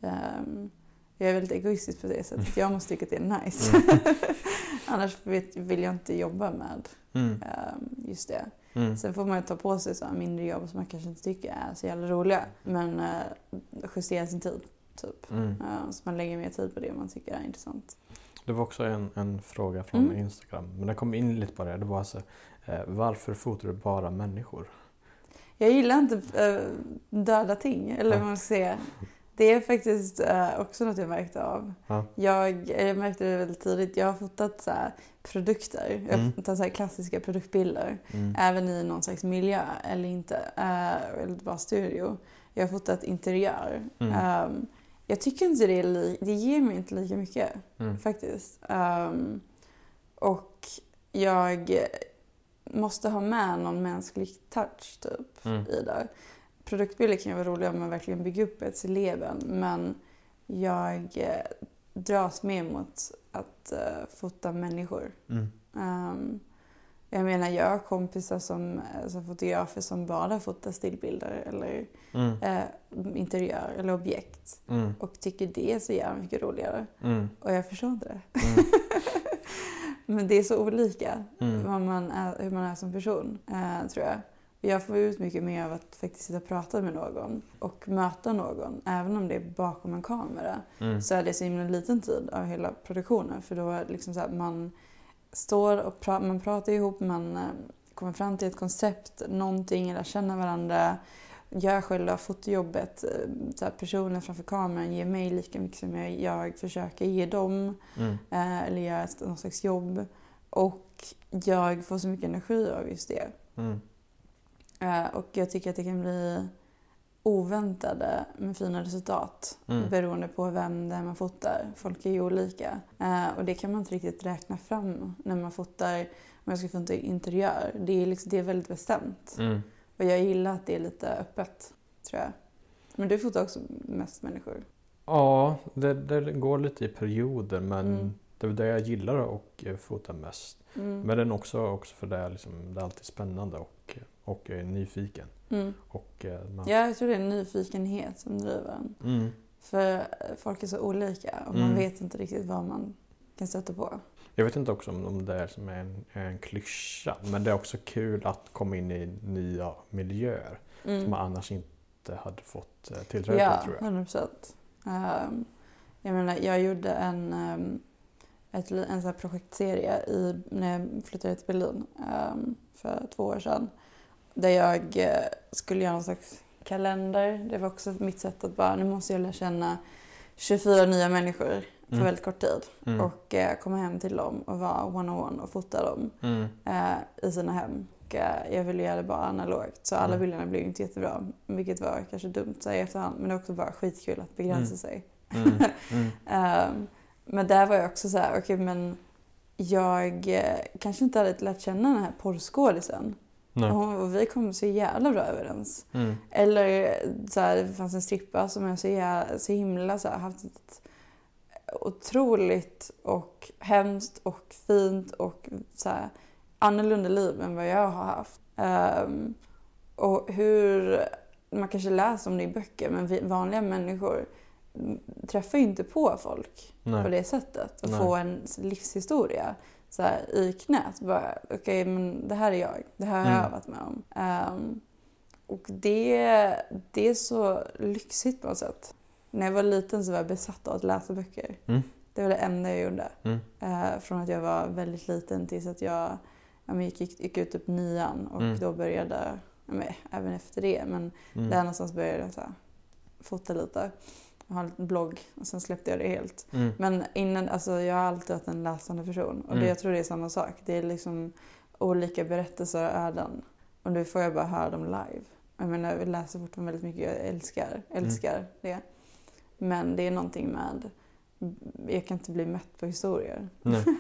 Ehm, jag är väldigt egoistisk på det sättet. Jag måste tycka att det är nice. (laughs) Annars vet, vill jag inte jobba med Mm. ehm, just det. Mm. Sen får man ju ta på sig så mindre jobb som man kanske inte tycker är så jävla roliga. Men uh, justera sin tid, typ. Mm. Eh, så man lägger mer tid på det man tycker är intressant. Det var också en, en fråga från Mm. Instagram. Men den kom in lite på det. Det var alltså, eh, varför fotar du bara människor? Jag gillar inte eh, döda ting, eller vad man ska säga. Det är faktiskt eh, också något jag märkte av. Ja. Jag, jag märkte det väldigt tidigt. Jag har fotat så produkter. Jag Mm. har fotat så klassiska produktbilder. Mm. Även i någon slags miljö eller inte. eh, eller bara studio. Jag har fotat interiör. Mm. Ehm, jag tycker inte det är li- Det ger mig inte lika mycket Mm. faktiskt. Ehm, och jag måste ha med någon mänsklig touch typ Mm. i det. Produktbilder kan ju vara roliga om man verkligen bygger upp ett leben men jag eh, dras mer mot att eh, fota människor. Mm. Ehm, jag menar, jag har kompisar som, som fotografer som bara fotar stillbilder eller Mm. eh, interiör eller objekt Mm. och tycker det är så jävla mycket roligare. Mm. Och jag förstår inte det. Mm. (laughs) Men det är så olika Mm. man är, hur man är som person, eh, tror jag. Jag får ut mycket mer av att faktiskt sitta och prata med någon och möta någon. Även om det är bakom en kamera Mm. så är det så himla liten tid av hela produktionen. För då är det liksom så här, man står och pra man pratar ihop, man eh, kommer fram till ett koncept, någonting, eller känner varandra. Gör själva fotojobbet. eh, Så här, personen framför kameran ger mig lika mycket som jag, jag försöker ge dem. Mm. Eh, eller göra ett- någon slags jobb. Och jag får så mycket energi av just det. Mm. Eh, och jag tycker att det kan bli oväntade med fina resultat Mm. beroende på vem det är man fotar. Folk är ju olika. Eh, och det kan man inte riktigt räkna fram när man fotar, om jag ska fota interiör. Det är, liksom, det är väldigt bestämt. Mm. Och jag gillar att det är lite öppet, tror jag. Men du fotar också mest människor. Ja, det, det går lite i perioder men Mm. det är det jag gillar och eh, fota mest. Mm. Men den också, också för det är, liksom, det är alltid spännande och, och är nyfiken. Mm. Och, eh, man, Ja, jag tror det är nyfikenhet som driver en. mm. För eh, folk är så olika och man Mm. vet inte riktigt vad man kan stöta på. Jag vet inte också om, det är som en, en klyscha men det är också kul att komma in i nya miljöer som Mm. man annars inte hade fått eh, tillträde Ja, till tror jag. 100 procent. Um, jag menar, jag gjorde en, um, ett, en sån projektserie i, när jag flyttade till Berlin um, för två år sedan. Där jag eh, skulle göra någon slags kalender. Det var också mitt sätt att bara, nu måste jag lära känna 24 nya människor på Mm. väldigt kort tid. Mm. Och eh, komma hem till dem och vara one-on-one och fota dem Mm. eh, i sina hem. Och, eh, jag ville göra det bara analogt. Så alla Mm. bilderna blev inte jättebra. Vilket var kanske dumt så i efterhand. Men det är också bara skitkul att begränsa Mm. sig. Mm. (laughs) Ehm, men där var jag också så här, okej men jag kanske inte hade lärt känna den här porrskådisen. Och, och vi kom så jävla bra överens. Mm. Eller så här, det fanns en strippa som jag så, jä- så himla så här, haft ett otroligt och hemskt och fint och så här, annorlunda liv än vad jag har haft. Ehm, och hur, man kanske läser om det i böcker men vi, vanliga människor träffar ju inte på folk på Nej. det sättet. Och Nej. få en livshistoria så här, i knät. Okej, men det här är jag. Det här har jag Mm. varit med om. Ehm, och det, det är så lyxigt på något sätt. När jag var liten så var jag besatt av att läsa böcker. Mm. Det var det enda jag gjorde. Mm. Eh, från att jag var väldigt liten tills att jag, ja, men gick, gick, gick ut typ nian och Mm. då började, ja, men, även efter det, men Mm. där någonstans började jag så här, fota lite. Jag har en blogg och sen släppte jag det helt. Mm. Men innan, alltså jag har alltid varit en läsande person och det, Mm. jag tror det är samma sak. Det är liksom olika berättelser och öden. Och nu får jag bara höra dem live. Jag menar, jag läser fortfarande väldigt mycket. Jag älskar, älskar det. Men det är någonting med, jag kan inte bli mätt på historier. Nej. (laughs)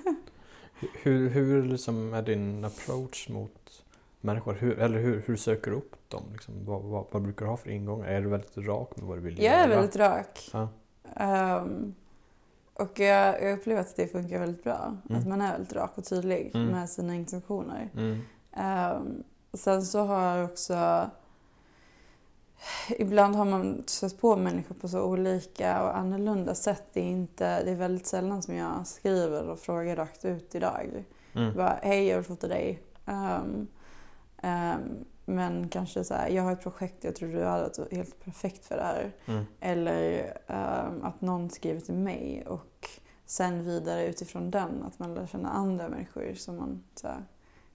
Hur, hur liksom är din approach mot människor? Hur, eller hur, hur söker du upp dem? Liksom, vad, vad, vad brukar du ha för ingång? Är du väldigt rak med vad du vill Jag är göra? väldigt rak. Ja. Ehm, och jag, jag upplever att det funkar väldigt bra. Mm. Att man är väldigt rak och tydlig Mm. med sina intentioner. Mm. Um, sen så har jag också... Ibland har man stött på människor på så olika och annorlunda sätt. Det är, inte, det är väldigt sällan som jag skriver och frågar rakt ut idag. Mm. Bara, hej jag vill fota dig. Ehm, men kanske så här, jag har ett projekt, jag tror du hade varit helt perfekt för det här. Mm. Eller ehm, att någon skriver till mig och sen vidare utifrån den att man lär känna andra människor som man så här,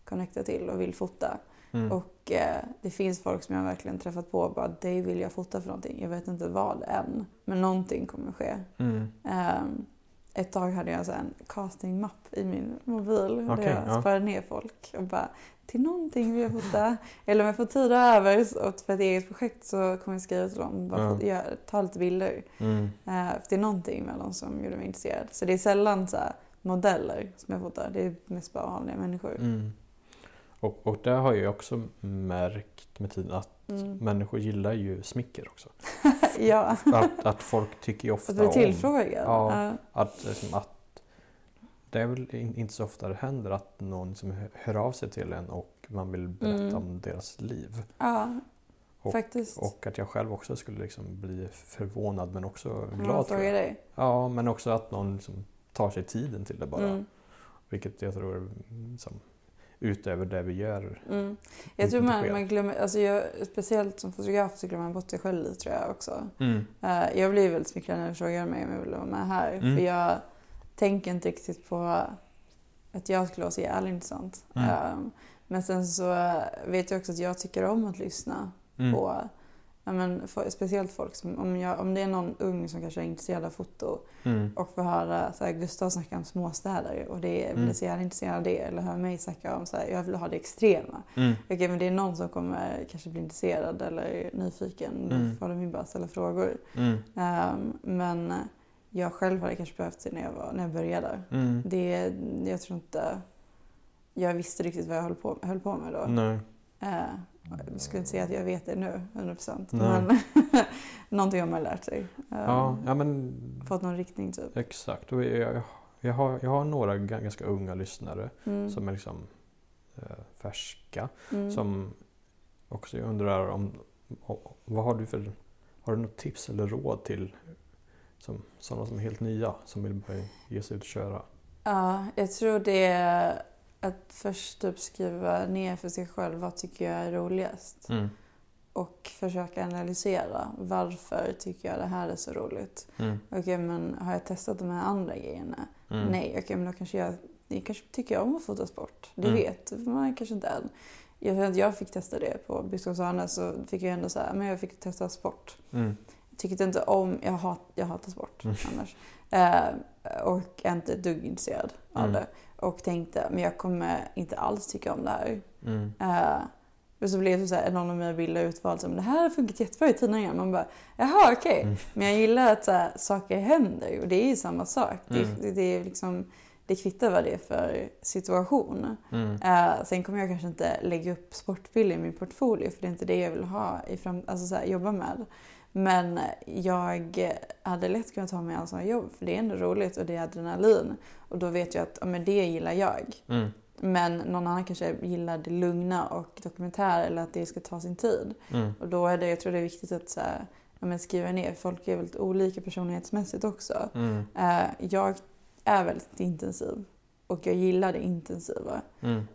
connectar till och vill fota. Mm. Och eh, det finns folk som jag verkligen träffat på och bara det vill jag fota för någonting. Jag vet inte vad än. Men någonting kommer ske. Mm. Ehm, ett tag hade jag så en castingmapp i min mobil Okej, där jag ja. sparade ner folk och bara till någonting vill jag fota. Eller om jag får tid över för ett eget projekt så kommer jag skriva till dem och bara Ja. gör, ta lite bilder. Mm. Eh, för det är någonting med dem som gjorde mig intresserad. Så det är sällan så modeller som jag fotar. Det är mest bara vanliga människor. Mm. Och, och det har jag också märkt med tiden att Mm. människor gillar ju smicker också. (laughs) ja, Att, att folk tycker ju ofta att om tillfrågad. Ja. Ja. att, liksom, att det är väl in- inte så ofta det händer att någon som hör- av sig till en och man vill berätta Mm. om deras liv. ja Och- faktiskt. Och att jag själv också skulle liksom bli förvånad men också glad man tror jag. dig. Ja, men också att någon liksom tar sig tiden till det bara. Mm. Vilket jag tror är som, utöver det vi gör. Mm. Jag tror man, man glömmer, alltså jag, speciellt som fotograf så glömmer man bort sig själv lite tror jag också. Mm. Eh, jag blir väldigt smickrad när du frågar mig om jag vill vara med här. Mm. För jag tänker inte riktigt på att jag skulle vara så jävla intressant. Ehm, men sen så vet jag också att jag tycker om att lyssna Mm. på ja, men, för, speciellt folk som, om, jag, om det är någon ung som kanske är intresserad av foto Mm. och får höra så här, Gustav snacka om småstäder och det är, Mm. blir så jävla intresserad av det eller hör mig snacka om så här, jag vill ha det extrema. Mm. Okej, men det är någon som kommer kanske bli intresserad eller nyfiken. Mm. Då får de ju bara ställa frågor. Mm. Ehm, men jag själv hade kanske behövt det när jag, var, när jag började. Mm. Det, jag tror inte jag visste riktigt vad jag höll på, höll på med då. Nej. Eh, jag skulle inte säga att jag vet det nu, 100%. Nej. Men (laughs) någonting har man lärt sig. Ja, ja men Fått någon riktning typ. exakt. Och jag, jag, har, jag har några ga- ganska unga lyssnare Mm. som är liksom eh, färska. Mm. Som också undrar om, vad har du för har du något tips eller råd till som, sådana som är helt nya som vill börja ge sig ut och köra? Ja, jag tror det är att först typ skriva ner för sig själv vad tycker jag är roligast. Mm. Och försöka analysera varför tycker jag det här är så roligt. Mm. Okej, men har jag testat de här andra grejerna? Mm. Nej, okej, men då kanske jag... Jag kanske tycker om att fota sport. Det Mm. vet man kanske inte än. Jag, jag fick testa det på Biskopsholm så fick jag ändå så här, men jag fick testa sport. Mm. Tyckte inte om, jag, hat, jag hatar sport Mm. annars. Eh, och är inte ett dugg intresserad av Mm. det. Och tänkte, men jag kommer inte alls tycka om det här. Mm. Eh, och så blev det så här, någon av mina bilder utvald som det här har funkat jättebra i tidningen. Man bara, jaha okej. Mm. Men jag gillar att så här, saker händer och det är ju samma sak. Mm. Det, det, är liksom, det kvittar vad det är för situation. Mm. Eh, sen kommer jag kanske inte lägga upp sportbilder i min portfolio för det är inte det jag vill ha i fram, alltså så här, jobba med. Men jag hade lätt kunnat ta mig an sådana jobb för det är ändå roligt och det är adrenalin. Och då vet jag att ja, men det gillar jag. Mm. Men någon annan kanske gillar det lugna och dokumentär eller att det ska ta sin tid. Mm. Och då är det, jag tror det är viktigt att så här, ja, men skriva ner. Folk är väldigt olika personlighetsmässigt också. Mm. Eh, jag är väldigt intensiv och jag gillar det intensiva. Mm.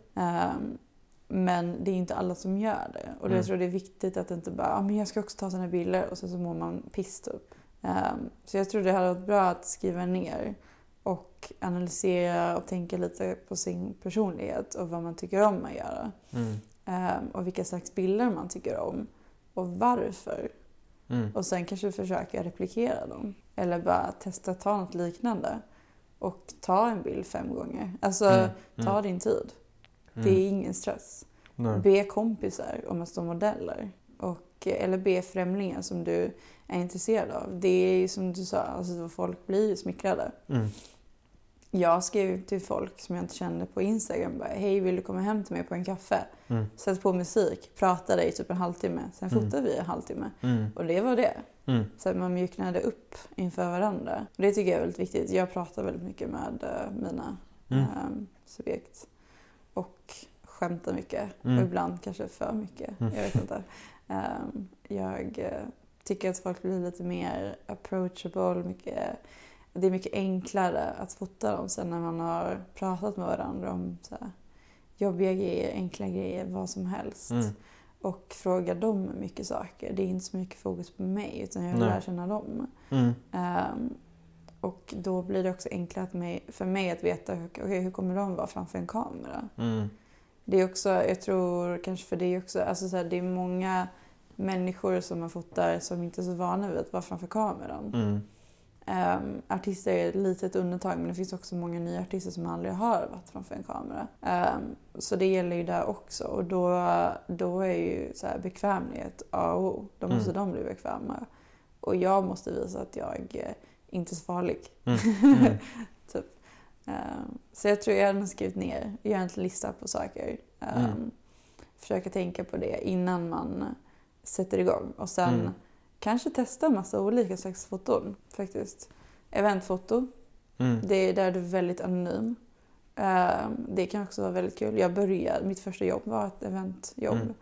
Men det är inte alla som gör det. Och Mm. jag tror det är viktigt att inte bara, ah, men jag ska också ta sådana bilder och sen så mår man piss typ. Ehm, så jag tror det hade varit bra att skriva ner och analysera och tänka lite på sin personlighet och vad man tycker om att göra. Mm. Ehm, och vilka slags bilder man tycker om och varför. Mm. Och sen kanske försöka replikera dem. Eller bara testa ta något liknande. Och ta en bild fem gånger. Alltså, Mm. ta din tid. Mm. Det är ingen stress. Nej. Be kompisar om att stå modeller. Och, eller be främlingar som du är intresserad av. Det är som du sa, alltså, folk blir ju smickrade. Mm. Jag skrev till folk som jag inte kände på Instagram bara, hej vill du komma hem till mig på en kaffe? Mm. Sätt på musik, pratade i typ en halvtimme, sen Mm. fotade vi en halvtimme. Mm. Och det var det. Mm. Så att man mjuknade upp inför varandra. Och det tycker jag är väldigt viktigt. Jag pratar väldigt mycket med eh, mina ehm, subjekt. Och skämtar mycket. Mm. Och ibland kanske för mycket. Mm. Jag vet inte. Ehm, jag eh, tycker att folk blir lite mer approachable. Mycket, det är mycket enklare att fota dem sen när man har pratat med varandra om så här, jobbiga grejer, enkla grejer, vad som helst. Mm. Och fråga dem mycket saker. Det är inte så mycket fokus på mig utan jag vill lära känna dem. Mm. Och då blir det också enklare för mig att veta hur, okej, hur kommer de vara framför en kamera. Mm. Det är också, jag tror kanske för det är också, alltså så här, det är många människor som man fotar som inte är så vana vid att vara framför kameran. Mm. Ehm, artister är ett litet undantag men det finns också många nya artister som aldrig har varit framför en kamera. Ehm, så det gäller ju där också och då, då är ju så här bekvämlighet A och O. Då måste de bli bekväma. Och jag måste visa att jag eh, inte så farlig. Mm. (laughs) Mm. typ. Ehm, så jag tror jag hade skrivit ner, göra en lista på saker. Ehm, Mm. Försöka tänka på det innan man sätter igång. Och sen Mm. kanske testa massa olika slags foton faktiskt. Eventfoto, Mm. det är där du är väldigt anonym. Ehm, det kan också vara väldigt kul. Jag började, mitt första jobb var ett eventjobb.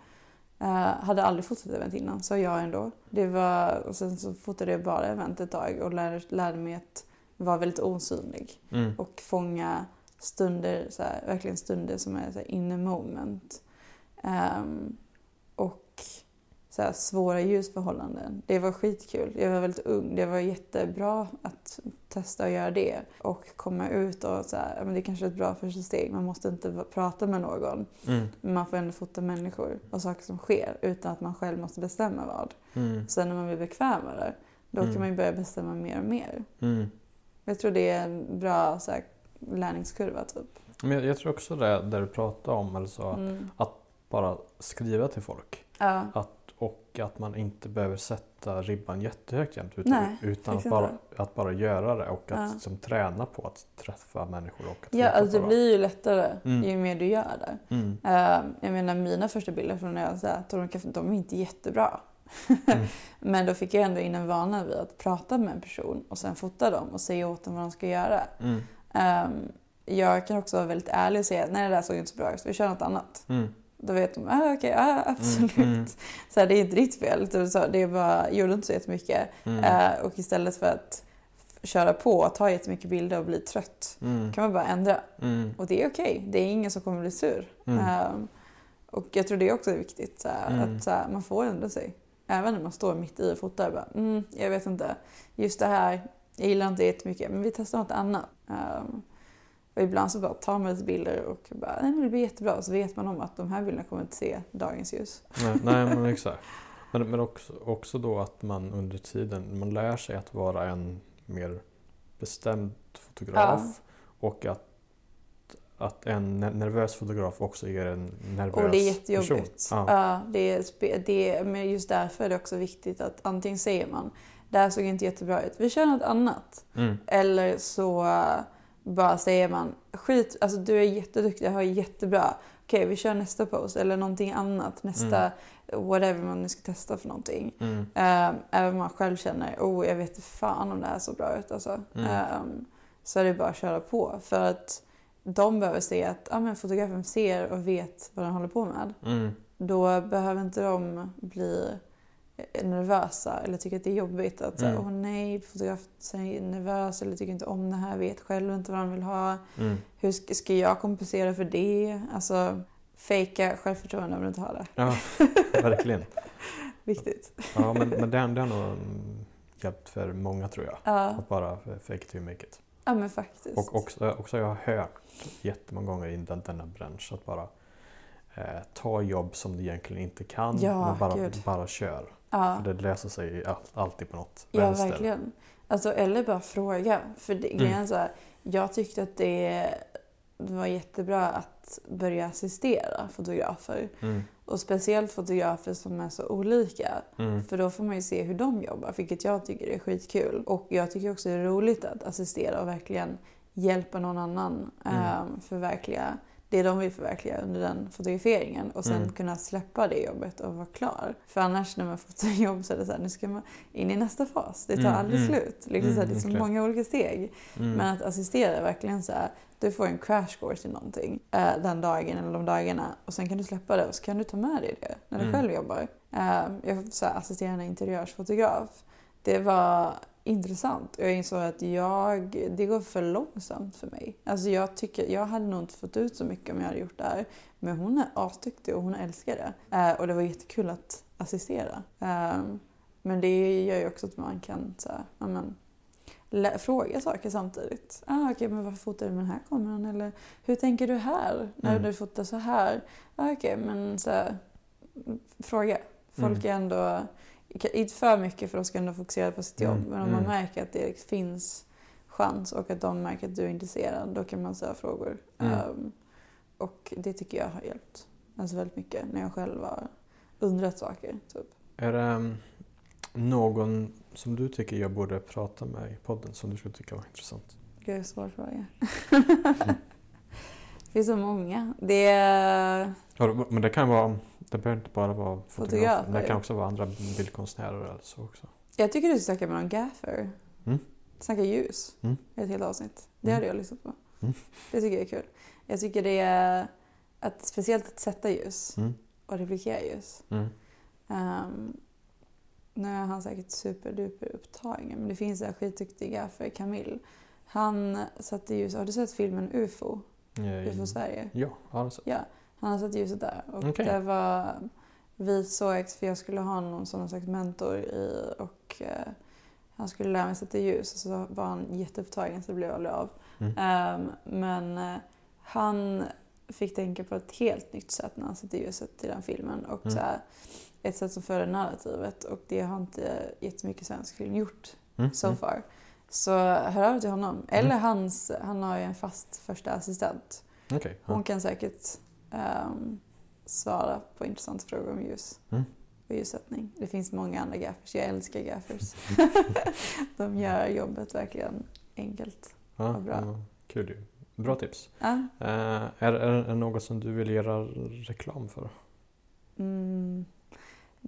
Eh, hade aldrig fotat event innan, så jag ändå. Det var, och sen så fotade jag bara event ett tag och lärde, lärde mig att vara väldigt osynlig. Mm. Och fånga stunder, så här, verkligen stunder som är så här, in a moment. Ehm, och så här svåra ljusförhållanden. Det var skitkul. Jag var väldigt ung. Det var jättebra att testa att göra det. Och komma ut och så här, men det är kanske är ett bra första steg. Man måste inte prata med någon. Mm. Men man får ändå fota människor och saker som sker utan att man själv måste bestämma vad. Mm. Sen när man blir bekvämare, då Mm. kan man ju börja bestämma mer och mer. Mm. Jag tror det är en bra så här, lärningskurva typ. Men jag, jag tror också det där du pratade om, alltså Mm. bara skriva till folk. Ja. Att, och att man inte behöver sätta ribban jättehögt jämt utan, Nej, utan att, bara, att bara göra det och att Ja. liksom, träna på att träffa människor och att Ja, alltså det blir ju lättare Mm. ju mer du gör det. Mm. Eh, jag menar mina första bilder från när jag så här, tog en kaffe, de är inte jättebra. Mm. (laughs) Men då fick jag ändå in en vana vid att prata med en person och sen fota dem och säga åt dem vad de ska göra. Mm. Ehm, jag kan också vara väldigt ärlig och säga nej det där såg inte så bra ut, så vi kör något annat. Mm. Då vet de, ah, okej, ah, absolut. Mm. Mm. (laughs) Så här, det är inte ditt fel. Så, det är bara, gjorde inte så jättemycket. Mm. Eh, och istället för att köra på och ta jättemycket bilder och bli trött Mm. kan man bara ändra. Mm. Och det är okej. Det är ingen som kommer bli sur. Mm. Ehm, och jag tror det också är viktigt. Så här, Mm. Att så här, man får ändra sig. Även när man står mitt i och fotar. Bara, mm, jag vet inte. Just det här, jag gillar inte jättemycket. Men vi testar något annat. Ehm, och ibland så bara tar man lite bilder och bara, nej men det blir jättebra. Så vet man om att de här bilderna kommer inte se dagens ljus. Nej, nej, men (laughs) exakt. Men, men också, också då att man under tiden, man lär sig att vara en mer bestämd fotograf och att, att en ner- nervös fotograf också ger en nervös Och det är person. jättejobbigt. Ja. Ja, det är, det är, men just därför är det också viktigt att antingen säger man det här såg inte jättebra ut, vi kör något annat. Mm. Eller så bara säger man skit, alltså du är jätteduktig, jag har jättebra. Okej, vi kör nästa pose eller någonting annat, nästa whatever man nu ska testa för någonting. Mm. Um, även om man själv känner, oh jag vet fan om det här så bra ut alltså. Mm. Ehm, så är det bara att köra på. För att de behöver se att ah, men fotografen ser och vet vad den håller på med. Mm. Då behöver inte de bli nervösa eller tycka att det är jobbigt. Att Mm. åh nej, fotografen är nervös eller tycker inte om det här, vet själv inte vad de vill ha. Mm. Hur ska, ska jag kompensera för det? Alltså, fejka självförtroende om du inte har det. Ja, (laughs) verkligen. Viktigt. Ja, men, men det, det har nog hjälpt för många tror jag. Ja, Att bara fake it till you make it. ja men faktiskt. Och också, också jag har hört jättemånga gånger i den, denna bransch att bara eh, ta jobb som du egentligen inte kan Ja, men bara, gud. bara kör. Ja. För det löser sig all, alltid på något Ja, vänster. verkligen. Alltså, eller bara fråga. För det, Mm. grejen så här, jag tyckte att det var jättebra att börja assistera fotografer. Mm, Och speciellt fotografer som är så olika. mm, För då får man ju se hur de jobbar, vilket jag tycker är skitkul. Och jag tycker också det är roligt att assistera och verkligen hjälpa någon annan Mm. mm. förverkliga det de vill förverkliga under den fotograferingen och sen Mm. kunna släppa det jobbet och vara klar. För annars när man fått ett (laughs) jobb så är det så här, nu ska man in i nästa fas. Det tar Mm, aldrig mm. slut. Liksom så här, det är så Mm, många olika steg. mm, Men att assistera är verkligen så här, du får en crash course i någonting eh, den dagen eller de dagarna och sen kan du släppa det och så kan du ta med dig det när du Mm. själv jobbar. Eh, jag assisterar en interiörsfotograf. Det var intressant. Jag insåg att jag, det går för långsamt för mig. Alltså jag, tycker, jag hade nog inte fått ut så mycket om jag hade gjort det här. Men hon är asduktig och hon älskar det. Eh, och det var jättekul att assistera. Eh, men det gör ju också att man kan så här, ja, men, lä- fråga saker samtidigt. Ah, Okej, men varför fotar du med den här kameran? Eller hur tänker du här när Mm. du fotar så här? Ah, Okej, men så här, fråga. Folk Mm. är ändå, inte för mycket för de ska ändå fokusera på sitt jobb. Mm, Men om man mm. märker att det finns chans och att de märker att du är intresserad, då kan man ställa frågor. Mm. Ehm, och det tycker jag har hjälpt. Alltså väldigt mycket när jag själv har undrat saker. Typ. Är det mm, någon som du tycker jag borde prata med i podden som du skulle tycka var intressant? Gud, svår fråga. (laughs) det finns så många. Det. Ja, Men det kan vara, det behöver inte bara vara fotografer. Fotografer. Det kan också vara andra bildkonstnärer eller så också. Jag tycker du ska snacka med någon gaffer. Mm. Snacka ljus Mm. ett helt avsnitt. Det Mm. hade jag lyssnat på. Mm. Det tycker jag är kul. Jag tycker det är att, speciellt att sätta ljus Mm. och replikera ljus. Um, nu är han säkert superduper upptagen men det finns en skitduktig gaffer, Camille. Han satte ljus, har du sett filmen UFO? Eh, UFO Sverige? Ja, alltså. Ja, han har satt ljuset där. Och Okej. det var vi sågs för jag skulle ha någon sån slags mentor i och eh, han skulle lära mig sätta ljus och så var han jätteupptagen så det blev aldrig av. Mm. Ehm, men eh, han fick tänka på ett helt nytt sätt när han sätter ljuset till den filmen. Och Mm. så här, ett sätt som för narrativet och det har inte jättemycket svensk film gjort Mm. so mm. far. Så hör av till honom. Eller hans, han har ju en fast första assistent. Okej. Hon kan säkert ehm, svara på intressanta frågor om ljus Mm. och ljussättning. Det finns många andra gaffers. Jag älskar gaffers. (laughs) (laughs) De gör jobbet verkligen enkelt. Ja, vad bra. ja, kul ju. Bra tips. Ja. Eh, är, är det något som du vill göra reklam för? Mm.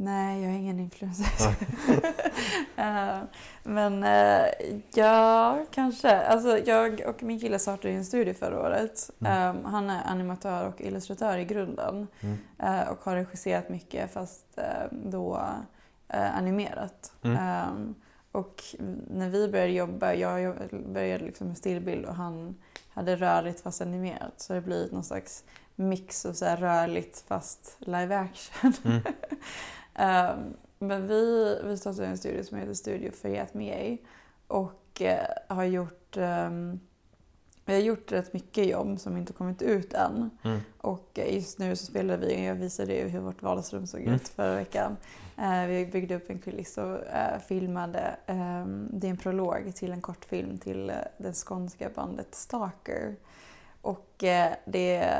Nej, jag är ingen influencer. (laughs) Eh, Men eh, ja, kanske. Alltså, jag och min kille startade en studie förra året. Mm. Eh, han är animatör och illustratör i grunden Mm. eh, och har regisserat mycket fast då animerat. Mm. Eh, och när vi började jobba, jag började liksom med stillbild och han hade rörligt fast animerat. Så det blir någon slags mix av så rörligt fast live action. (laughs) Ehm, men vi, vi startade en studio som heter Studio Fayette Mie och eh, har gjort ehm, vi har gjort rätt mycket jobb som inte kommit ut än. Mm. Och eh, just nu så spelade vi, jag visade ju hur vårt vardagsrum såg Mm. ut förra veckan. Eh, vi byggde upp en kuliss och eh, filmade, ehm, det är en prolog till en kortfilm till det skånska bandet Stalker. Och eh, det,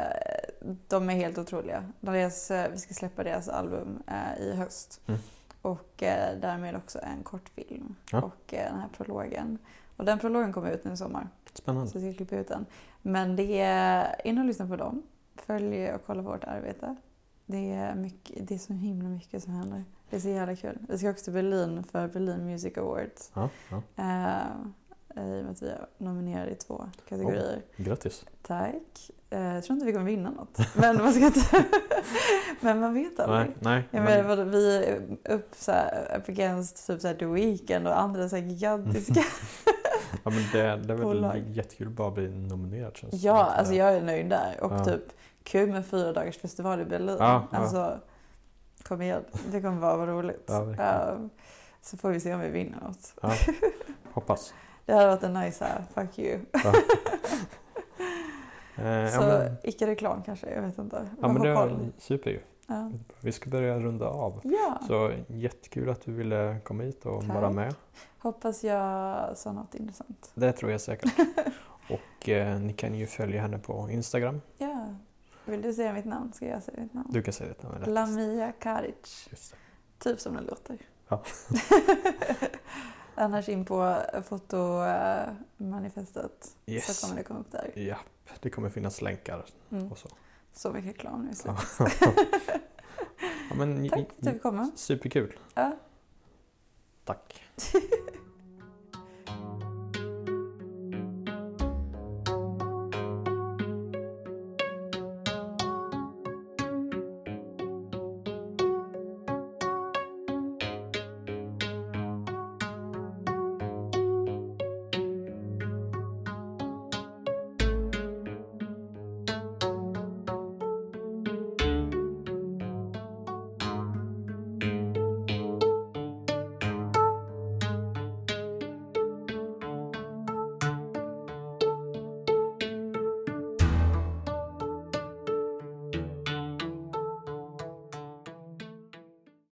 de är helt otroliga. Deras, eh, vi ska släppa deras album eh, i höst. Mm. Och eh, därmed också en kortfilm. Ja. Och den här prologen. Och den prologen kommer ut nu i sommar. Spännande. Så jag ska klippa ut den. Men det är in och lyssna på dem. Följ och kolla på vårt arbete. Det är, mycket, det är så himla mycket som händer. Det är så jävla kul. Vi ska också till Berlin för Berlin Music Awards. Ja, ja. Eh, I och med att vi är nominerade i två kategorier. Grattis. Tack. Eh, jag tror inte vi kommer vinna något. (laughs) Men man, ska inte (laughs) men man vet aldrig. Nej, nej. Men- vadå, vi är upp, så här, up against typ så här, The Weeknd och andra så här, gigantiska. (laughs) ja, men det, det är väl bolag. jättekul att bara bli nominerad känns Ja, alltså jag är nöjd där. Och Ja. typ kul med fyra dagars festival i Berlin. Ja, ja. Alltså, kom igen. Det kommer vara vad roligt. Ja. Um, så får vi se om vi vinner något. Ja, hoppas. Det hade varit en nice här, fuck you. Ja. (laughs) Eh, ja, så men, icke-reklam kanske, jag vet inte. ja, men det var super ju. Ja. Vi ska börja runda av. ja, Så jättekul att du ville komma hit och Tack. vara med. hoppas jag sa något intressant. Det tror jag säkert. (laughs) Och eh, ni kan ju följa henne på Instagram. Ja. Vill du säga mitt namn? Ska jag säga mitt namn? Du kan säga ditt namn. Lamia Karic. Typ som det låter. Ja. (laughs) Annars in på fotomanifestet Yes. så kommer det komma upp där. Ja, det kommer finnas länkar Mm. och så. Så mycket reklam nu. Så. (laughs) Ja. men, Tack för att du kom. Superkul. Ja. Tack. (laughs)